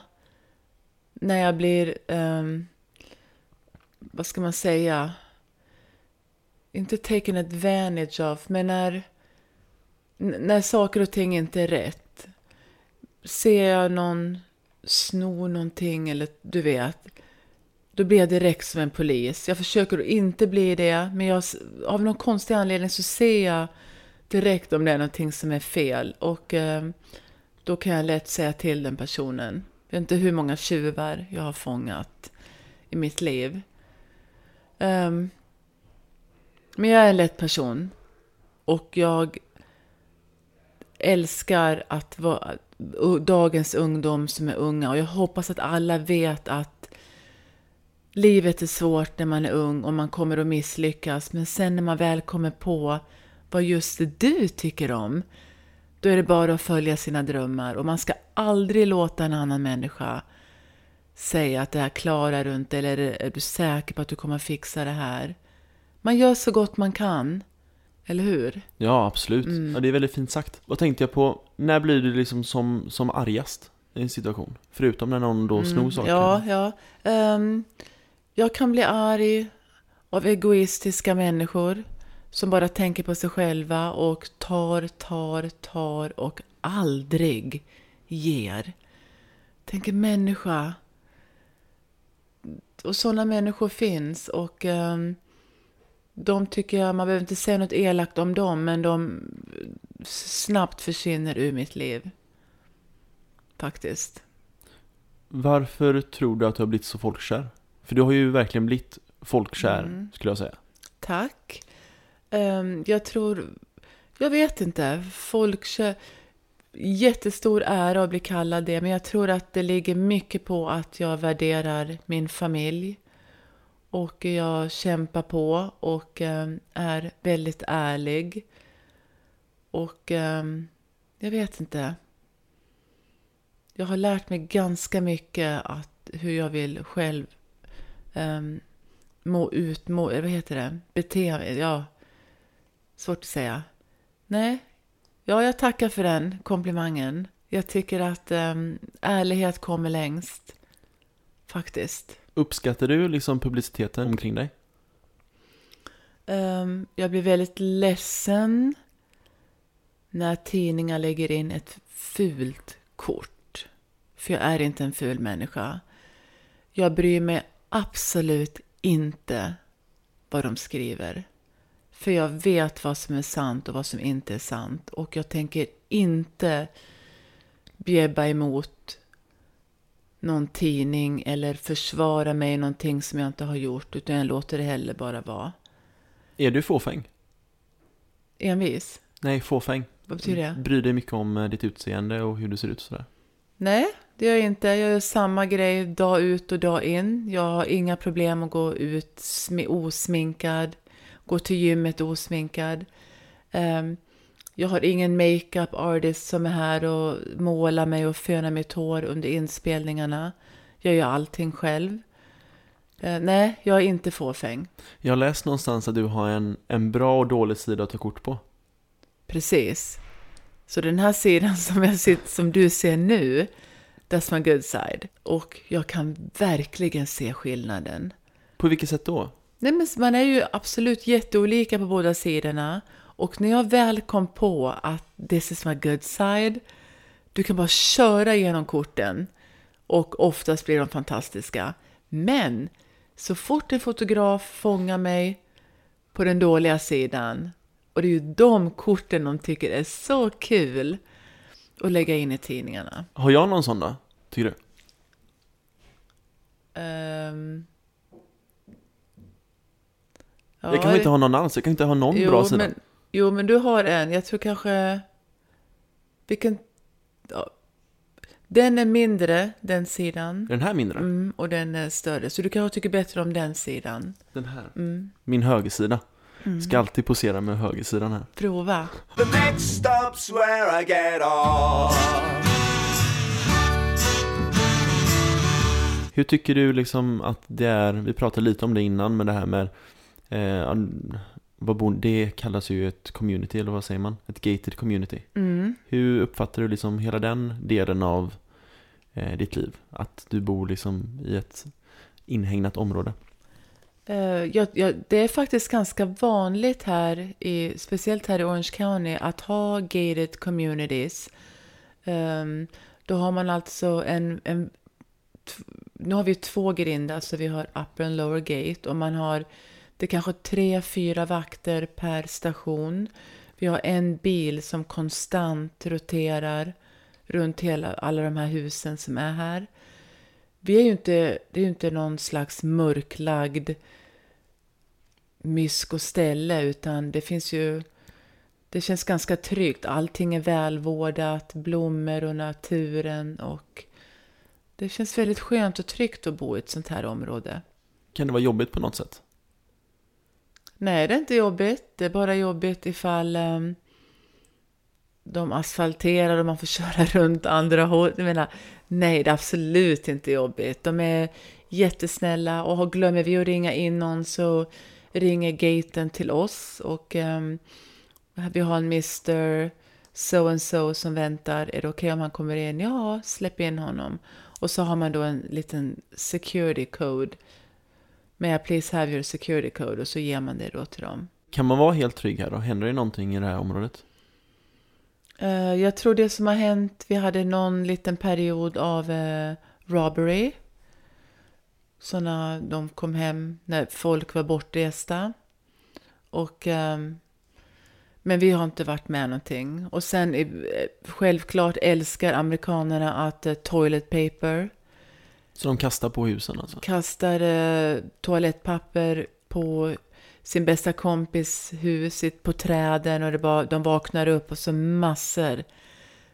när jag blir, ehm, vad ska man säga, inte taken advantage of, men när, när saker och ting inte är rätt. Ser jag någon sno någonting eller du vet, då blir jag direkt som en polis. Jag försöker att inte bli det, men jag, av någon konstig anledning så ser jag direkt om det är någonting som är fel. Och eh, då kan jag lätt säga till den personen. Jag vet inte hur många tjuvar jag har fångat i mitt liv. Um, men jag är en lätt person. Och jag älskar att vara dagens ungdom som är unga. Och jag hoppas att alla vet att livet är svårt när man är ung och man kommer att misslyckas. Men sen när man väl kommer på vad just du tycker om, då är det bara att följa sina drömmar. Och man ska aldrig låta en annan människa säga att det här klarar du inte, eller är- är du säker på att du kommer att fixa det här? Man gör så gott man kan, eller hur? Ja, absolut. Mm. Ja, det är väldigt fint sagt. Vad tänkte jag på, när blir du liksom som, som argast i en situation? Förutom när någon då snor saker. Mm, Ja, ja. Ehm, jag kan bli arg av egoistiska människor som bara tänker på sig själva och tar, tar, tar och aldrig ger. Tänker människa. Och sådana människor finns och ehm, de tycker jag, man behöver inte säga något elakt om dem, men de snabbt försvinner ur mitt liv. Faktiskt. Varför tror du att du har blivit så folkkär? För du har ju verkligen blivit folkkär, Mm. skulle jag säga. Tack. Ehm, jag tror, jag vet inte, folk kö- jättestor ära att bli kallad det, men jag tror att det ligger mycket på att jag värderar min familj och jag kämpar på och ehm, är väldigt ärlig. Och ehm, jag vet inte. Jag har lärt mig ganska mycket att hur jag vill själv um, må ut, må, vad heter det, bete mig, ja, svårt att säga. Nej, ja, jag tackar för den komplimangen. Jag tycker att um, ärlighet kommer längst, faktiskt. Uppskattar du liksom publiciteten omkring dig? Um, jag blir väldigt ledsen när tidningar lägger in ett fult kort. För jag är inte en ful människa. Jag bryr mig absolut inte vad de skriver. För jag vet vad som är sant och vad som inte är sant. Och jag tänker inte bjäbba emot någon tidning eller försvara mig i någonting som jag inte har gjort. Utan jag låter det heller bara vara. Är du fåfäng? Envis? Nej, fåfäng. Vad betyder det? Bryr dig mycket om eh, ditt utseende och hur du ser ut sådär. Nej, det gör jag inte. Jag gör samma grej dag ut och dag in. Jag har inga problem att gå ut smi- osminkad, gå till gymmet osminkad. Ehm, jag har ingen makeup artist som är här och målar mig och fönar mitt hår under inspelningarna. Jag gör allting själv. Eh, nej, jag är inte fåfäng. Jag har läst någonstans att du har en, en bra och dålig sida att ta kort på. Precis. Så den här sidan som, jag sitter, som du ser nu, that's my good side. Och jag kan verkligen se skillnaden. På vilket sätt då? Nej, men man är ju absolut jätteolika på båda sidorna. Och när jag väl kom på att this is my good side, du kan bara köra igenom korten. Och oftast blir de fantastiska. Men så fort en fotograf fångar mig på den dåliga sidan, och det är ju de korten de tycker är så kul att lägga in i tidningarna. Har jag någon sån då? Tycker du? Ehm, jag kan väl inte ha någon alls? Jag kan inte ha någon bra sida? Men, jo, men du har en. Jag tror kanske... Vilken... Ja. Den är mindre, den sidan. Är den här mindre? Mm, och den är större. Så du kanske tycker bättre om den sidan. Den här? Mm. Min högersida. Ska alltid posera med högersidan här. Prova. The next stop's where I get off. Hur tycker du liksom att det är, vi pratade lite om det innan, men det här med eh, vad bor, det kallas ju ett community, eller vad säger man? Ett gated community. Mm. Hur uppfattar du liksom hela den delen av eh, ditt liv? Att du bor liksom i ett inhägnat område? Eh, ja, ja, det är faktiskt ganska vanligt här, i, speciellt här i Orange County, att ha gated communities. Ehm, då har man alltså en, en nu har vi två grindar, så vi har upper and lower gate och man har det är kanske tre, fyra vakter per station. Vi har en bil som konstant roterar runt hela, alla de här husen som är här. Vi är ju inte, det är ju inte någon slags mörklagd mysk och ställe, utan det finns ju... Det känns ganska tryggt. Allting är välvårdat, blommor och naturen och det känns väldigt skönt och tryggt att bo i ett sånt här område. Kan det vara jobbigt på något sätt? Nej, det är inte jobbigt. Det är bara jobbigt ifall um, de asfalterar och man får köra runt andra håll. Jag menar, nej, det är absolut inte jobbigt. De är jättesnälla och glömmer vi att ringa in någon så ringer gaten till oss och um, vi har en Mr. So and so som väntar. Är det okej om han kommer in? Ja, släpp in honom. Och så har man då en liten security code. I please have your security code? Och så ger man det då till dem. Kan man vara helt trygg här då? Händer det någonting i det här området? Eh, jag tror det som har hänt, vi hade någon liten period av eh, robbery. Såna, de kom hem när folk var bortresta. Och, ehm, men vi har inte varit med någonting. Och sen, eh, självklart älskar amerikanerna att eh, toilet paper. Så de kastar på husen alltså? kastar eh, toalettpapper på sin bästa kompis hus, på träden och det bara, de vaknar upp och så massor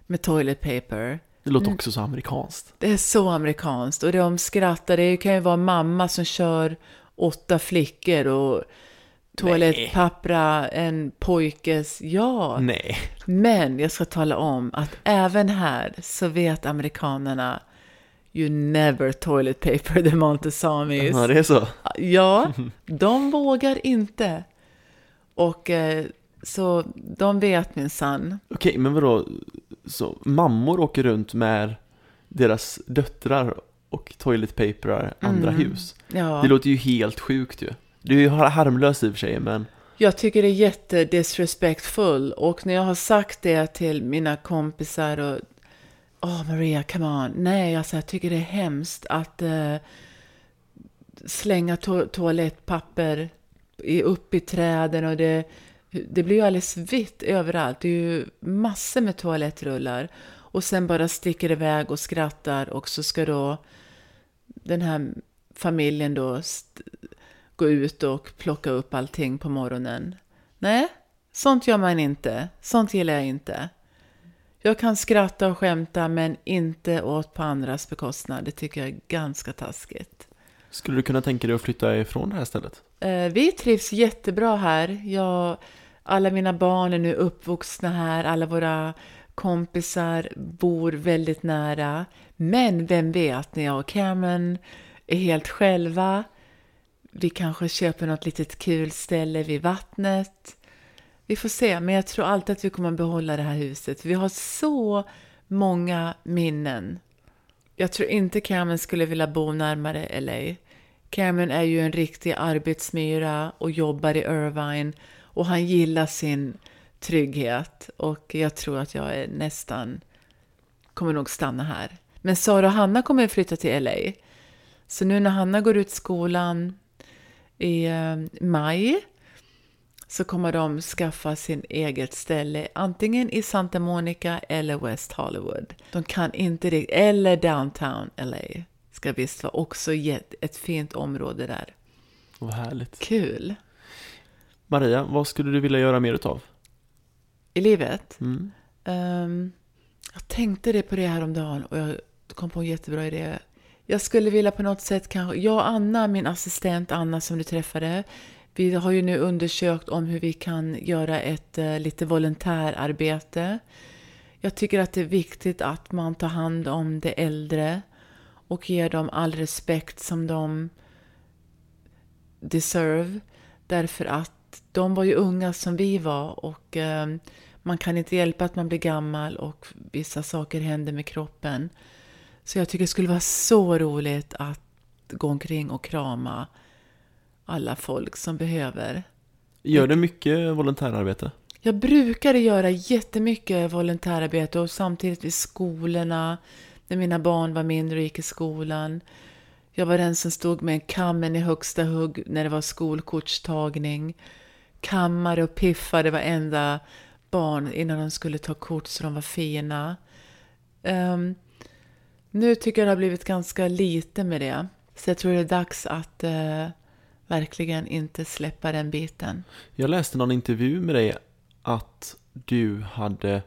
med toilet paper. Det låter också så amerikanskt. Det är så amerikanskt och de skrattar. Det kan ju vara mamma som kör åtta flickor och toalettpappra en pojkes... Ja, Nej. men jag ska tala om att även här så vet amerikanerna You never toilet paper the Montesamis. Ja, det är så. Ja, de vågar inte. Och eh, så de vet minsann. Okej, men vadå? Så mammor åker runt med deras döttrar och toiletpaperar andra hus? Ja. Det låter ju helt sjukt ju. Det är ju har- harmlöst i och för sig, men Jag tycker det är jätte disrespectful och när jag har sagt det till mina kompisar och Åh Maria, come on. Nej, alltså jag tycker det är hemskt att eh, slänga to- toalettpapper i, upp i träden och det, det blir ju alldeles vitt överallt. Det är ju massor med toalettrullar. Och sen bara sticker iväg och skrattar och så ska då den här familjen då gå ut och plocka upp allting på morgonen. Nej, Sånt gör man inte. Sånt gillar jag inte. Jag kan skratta och skämta men inte åt på andras bekostnad. Det tycker jag är ganska taskigt. Skulle du kunna tänka dig att flytta ifrån det här stället? Eh, vi trivs jättebra här. Jag, alla mina barn är nu uppvuxna här. Alla våra kompisar bor väldigt nära. Men vem vet, när jag och Cameron är helt själva. Vi kanske köper något litet kul ställe vid vattnet. Vi får se, men jag tror alltid att vi kommer att behålla det här huset. Vi har så många minnen. Jag tror inte Cameron skulle vilja bo närmare LA. Cameron är ju en riktig arbetsmyra och jobbar i Irvine och han gillar sin trygghet och jag tror att jag är nästan kommer nog stanna här. Men Sara och Hanna kommer att flytta till LA. Så nu när Hanna går ut skolan i eh, maj så kommer de skaffa sin eget ställe antingen i Santa Monica eller West Hollywood. De kan inte riktigt, eller downtown LA ska visst vara också ett, ett fint område där. Vad härligt. Kul! Maria, vad skulle du vilja göra mer utav? I livet? Mm. Ehm, jag tänkte det på det här om dagen och jag kom på en jättebra idé. Jag skulle vilja på något sätt kanske, jag och Anna, min assistent Anna som du träffade, vi har ju nu undersökt om hur vi kan göra ett eh, lite volontärarbete. Jag tycker att det är viktigt att man tar hand om de äldre och ger dem all respekt som de deserve. Därför att de var ju unga som vi var och eh, man kan inte hjälpa att man blir gammal och vissa saker händer med kroppen. Så jag tycker det skulle vara så roligt att gå omkring och krama alla folk som behöver. Gör du mycket volontärarbete? Jag brukade göra jättemycket volontärarbete och samtidigt vid skolorna, när mina barn var mindre och gick i skolan. Jag var den som stod med kammen i högsta hugg när det var skolkortstagning. Kammade och piffade varenda barn innan de skulle ta kort så de var fina. Um, nu tycker jag det har blivit ganska lite med det. Så jag tror det är dags att uh, verkligen inte släppa den biten. Jag läste någon intervju med dig att du hade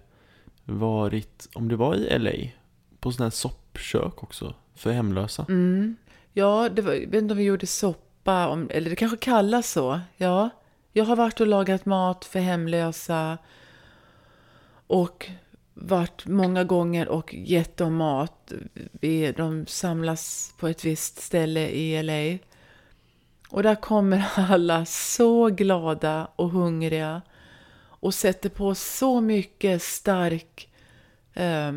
varit, om det var i LA, på sådana här soppkök också för hemlösa. Mm. Ja, det var, jag vet inte om vi gjorde soppa, om, eller det kanske kallas så. Ja, jag har varit och lagat mat för hemlösa och varit många gånger och gett dem mat. Vi, de samlas på ett visst ställe i LA. Och där kommer alla så glada och hungriga och sätter på så mycket stark eh,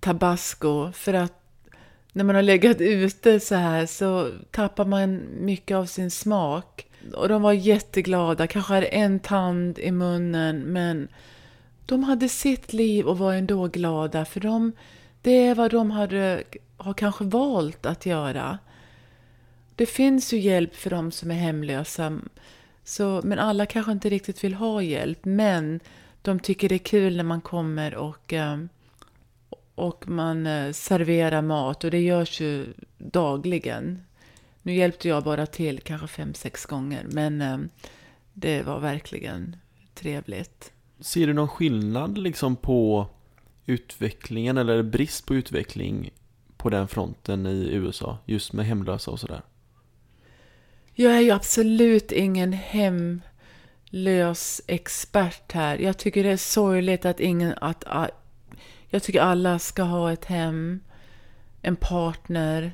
tabasco för att när man har legat ute så här så tappar man mycket av sin smak. Och de var jätteglada, kanske hade en tand i munnen men de hade sitt liv och var ändå glada för de, det är vad de hade, har kanske valt att göra. Det finns ju hjälp för de som är hemlösa, så, men alla kanske inte riktigt vill ha hjälp. Men de tycker det är kul när man kommer och, eh, och man eh, serverar mat och det görs ju dagligen. Nu hjälpte jag bara till kanske fem, sex gånger, men eh, det var verkligen trevligt. Ser du någon skillnad liksom på utvecklingen eller brist på utveckling på den fronten i USA, just med hemlösa och sådär? Jag är ju absolut ingen hemlös expert här. Jag tycker det är sorgligt att ingen... Att, jag tycker alla ska ha ett hem, en partner,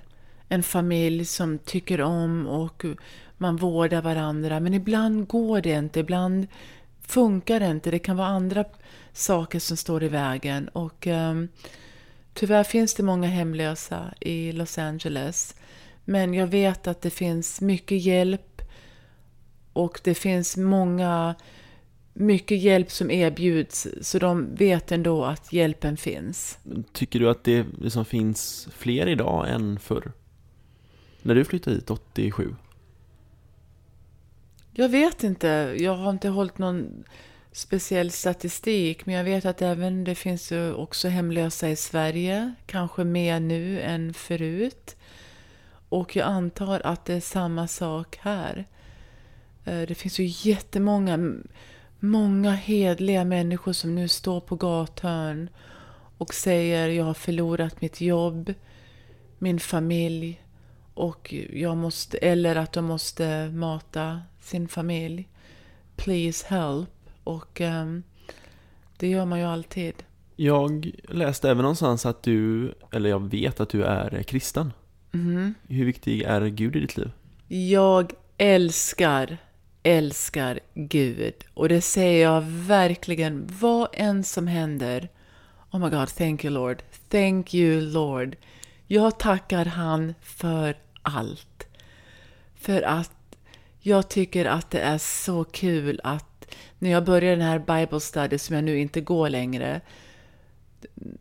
en familj som tycker om och man vårdar varandra. Men ibland går det inte. Ibland funkar det inte. Det kan vara andra saker som står i vägen. Och um, tyvärr finns det många hemlösa i Los Angeles. Men jag vet att det finns mycket hjälp och det finns många, mycket hjälp som erbjuds så de vet ändå att hjälpen finns. Tycker du att det liksom finns fler idag än förr? När du flyttade hit 87? Jag vet inte. Jag har inte hållit någon speciell statistik, men jag vet att även det finns också hemlösa i Sverige, kanske mer nu än förut. Och jag antar att det är samma sak här. Eh, det finns ju jättemånga många hedliga människor som nu står på gathörn och säger jag har förlorat mitt jobb, min familj och jag måste, eller att de måste mata sin familj. Please help. Och um, det gör man ju alltid. Jag läste även någonstans att du, eller jag vet att du är kristen. Mhm. Hur viktig är Gud i ditt liv? Jag älskar, älskar Gud. Och det säger jag verkligen, vad än som händer. Oh my God, thank you Lord. Thank you Lord. Jag tackar han för allt. För att jag tycker att det är så kul att när jag började den här Bible study som jag nu inte går längre.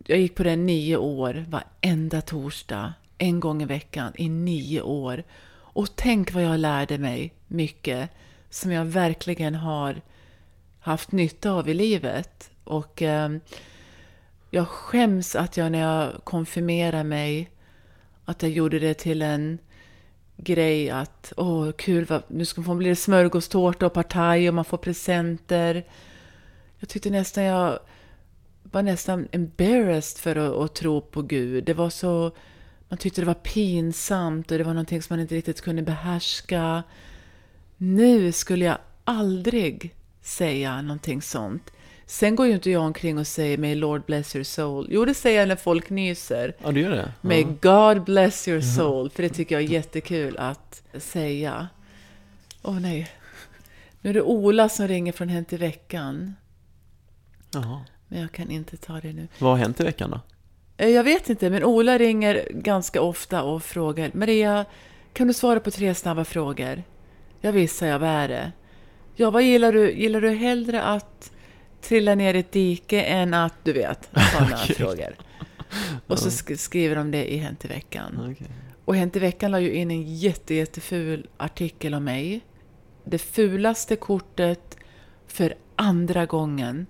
Jag gick på den nio år, varenda torsdag, en gång i veckan i nio år. Och tänk vad jag lärde mig mycket som jag verkligen har haft nytta av i livet. Och eh, jag skäms att jag när jag konfirmerade mig, att jag gjorde det till en grej att åh kul, vad, nu ska man bli det smörgåstårta och partaj och man får presenter. Jag tyckte nästan jag var nästan embarrassed för att, att tro på Gud. Det var så, man tyckte det var pinsamt och det var någonting som man inte riktigt kunde behärska. Nu skulle jag aldrig säga någonting sånt. Sen går ju inte jag omkring och säger May Lord bless your soul. Jo, det säger jag när folk nyser. Ja, du gör det? May. God bless your soul. För det tycker jag är jättekul att säga. Åh nej. Nu är det Ola som ringer från Hänt i veckan. Jaha. Men jag kan inte ta det nu. Vad har hänt i veckan då? Eh, Jag vet inte, men Ola ringer ganska ofta och frågar Maria, kan du svara på tre snabba frågor? Jag visste jag, vad är det? Ja, vad gillar du? Gillar du hellre att trilla ner i ett dike än att, du vet, sådana Okej. frågor. Och så sk- skriver de det i Hänt i veckan. Okej. Och Hänt i veckan la ju in en jätte, jätteful artikel om mig. Det fulaste kortet för andra gången.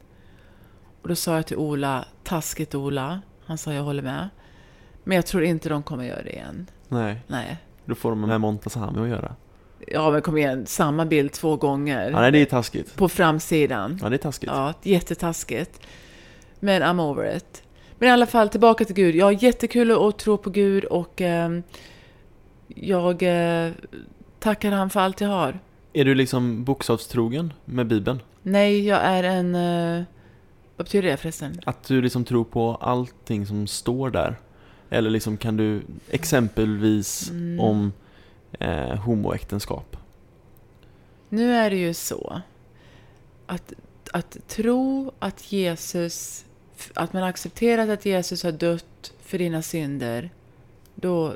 Och då sa jag till Ola, taskigt Ola. Han sa jag håller med. Men jag tror inte de kommer göra det igen. Nej, Nej. då får de med Montazami att göra. Ja men kom igen, samma bild två gånger. Ja, nej, det är taskigt. På framsidan. Ja, det är taskigt. Ja, jättetaskigt. Men I'm over it. Men i alla fall, tillbaka till Gud. Jag har jättekul att tro på Gud och ehm, jag eh, tackar han för allt jag har. Är du liksom bokstavstrogen med Bibeln? Nej, jag är en... eh, vad betyder det förresten? Att du liksom tror på allting som står där? Eller liksom kan du exempelvis Mm. om eh, homoäktenskap? Nu är det ju så att, att tro att Jesus, att man accepterar att Jesus har dött för dina synder, då,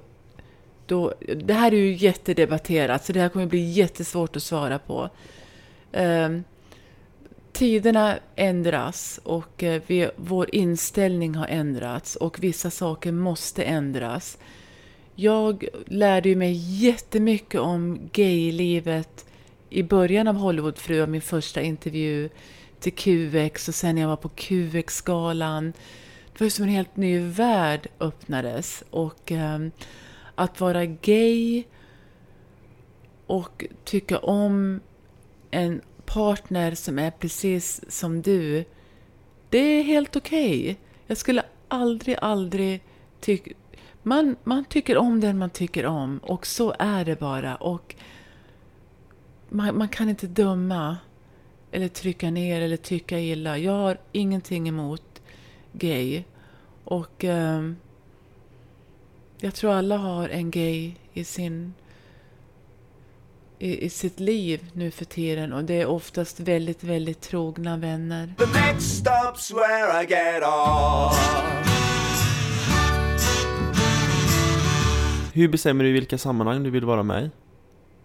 då, det här är ju jättedebatterat, så det här kommer bli jättesvårt att svara på. Ehm, tiderna ändras och eh, vi, vår inställning har ändrats och vissa saker måste ändras. Jag lärde mig jättemycket om gaylivet i början av Hollywoodfruar, min första intervju till QX och sen när jag var på QX-galan. Det var som en helt ny värld öppnades och ehm, att vara gay och tycka om en partner som är precis som du, det är helt okej. Jag skulle aldrig, aldrig tycka... Man, man tycker om den man tycker om och så är det bara. Och man, man kan inte döma eller trycka ner eller tycka illa. Jag har ingenting emot gay. Och eh, jag tror alla har en gay i sin i, i sitt liv nu för tiden och det är oftast väldigt, väldigt trogna vänner. The next stop's where I get off. Hur bestämmer du i vilka sammanhang du vill vara med i?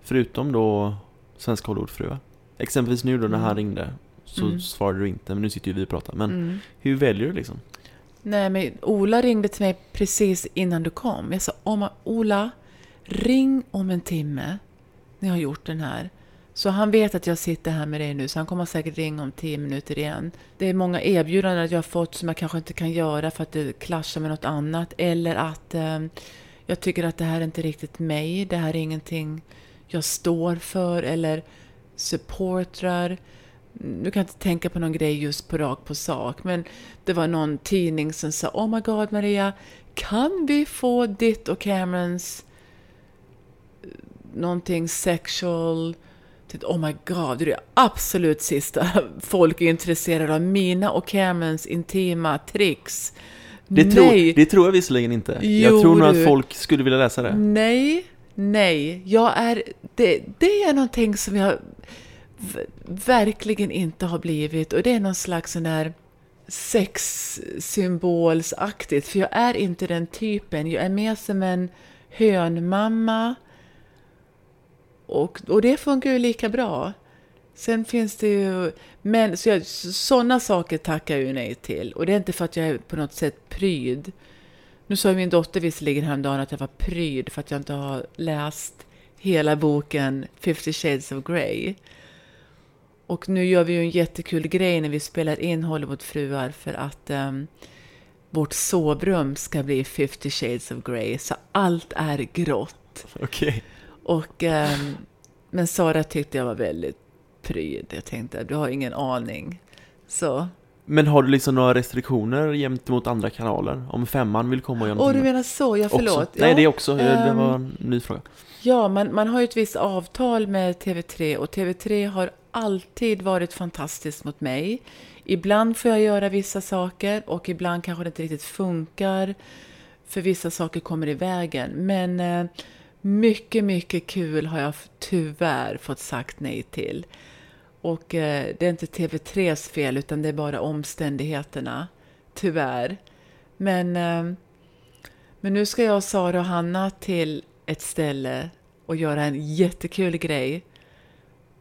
Förutom då Svenska Hollywoodfruar. Exempelvis nu då när han ringde så Mm. svarade du inte, men nu sitter ju vi och pratar. Men Mm. hur väljer du liksom? Nej, men Ola ringde till mig precis innan du kom. Jag sa, Oma, Ola, ring om en timme när jag har gjort den här. Så han vet att jag sitter här med dig nu, så han kommer säkert ringa om tio minuter igen. Det är många erbjudanden jag har fått som jag kanske inte kan göra för att det klaschar med något annat. Eller att eh, jag tycker att det här är inte riktigt mig. Det här är ingenting jag står för eller supportrar. nu kan jag inte tänka på någon grej just på rak på sak, men det var någon tidning som sa Oh my god Maria, kan vi få ditt och Camerons eh, någonting sexual Oh my god, det är det absolut sista folk är intresserade av. Mina och Camerons intima tricks. Det, Nej. tror, det tror jag visserligen inte. Jo, jag tror nog att folk skulle vilja läsa det. Nej, nej. Jag är, det, det är någonting som jag verkligen inte har blivit. Och det är någon slags sån där sexsymbolsaktigt. För jag är inte den typen. Jag är mer som en hönmamma. Och, och det funkar ju lika bra. Sen finns det ju... Men så jag, sådana saker tackar jag ju nej till. Och det är inte för att jag är på något sätt pryd. Nu sa ju min dotter visserligen häromdagen att jag var pryd för att jag inte har läst hela boken 50 shades of Grey. Och nu gör vi ju en jättekul grej när vi spelar in Hollywoodfruar för att ehm, vårt sovrum ska bli 50 shades of Grey. Så allt är grått. Okej. Och, ehm, men Sara tyckte jag var väldigt pryd. Jag tänkte, du har ingen aning. Så. Men har du liksom några restriktioner gentemot andra kanaler? Om femman vill komma och göra Åh, du menar så? Ja, också? förlåt. Nej, ja. det också. Det ehm, var en ny fråga. Ja, man, man har ju ett visst avtal med TV3 och TV3 har alltid varit fantastiskt mot mig. Ibland får jag göra vissa saker och ibland kanske det inte riktigt funkar för vissa saker kommer i vägen. Men eh, mycket, mycket kul har jag tyvärr fått sagt nej till. Och eh, det är inte TV3s fel utan det är bara omständigheterna. Tyvärr. Men eh, men nu ska jag, Sara och Hanna till ett ställe och göra en jättekul grej.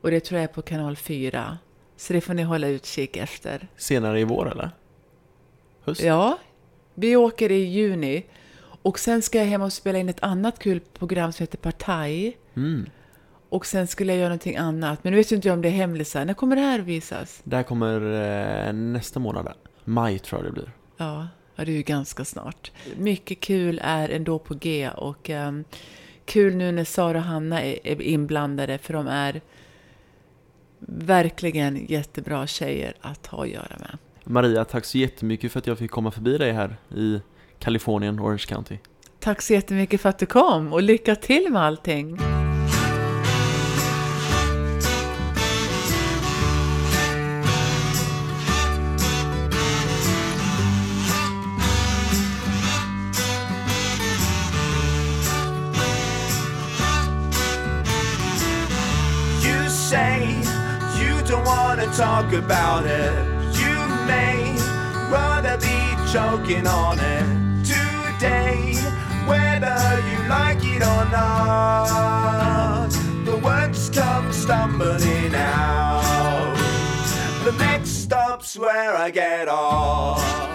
Och det tror jag är på kanal 4. Så det får ni hålla utkik efter. Senare i vår eller? Höst? Ja, vi åker i juni. Och sen ska jag hem och spela in ett annat kul program som heter Partaj. Mm. Och sen skulle jag göra någonting annat. Men nu vet ju inte jag om det är hemlisar. När kommer det här visas? Det här kommer eh, nästa månad. Maj tror jag det blir. Ja, ja, det är ju ganska snart. Mycket kul är ändå på G och ehm, kul nu när Sara och Hanna är, är inblandade för de är verkligen jättebra tjejer att ha att göra med. Maria, tack så jättemycket för att jag fick komma förbi dig här i Kalifornien, Orange County. Tack så jättemycket för att du kom och lycka till med allting. Talk about it. You may rather be choking on it today, whether you like it or not. The words come stumbling out. The next stop's where I get off.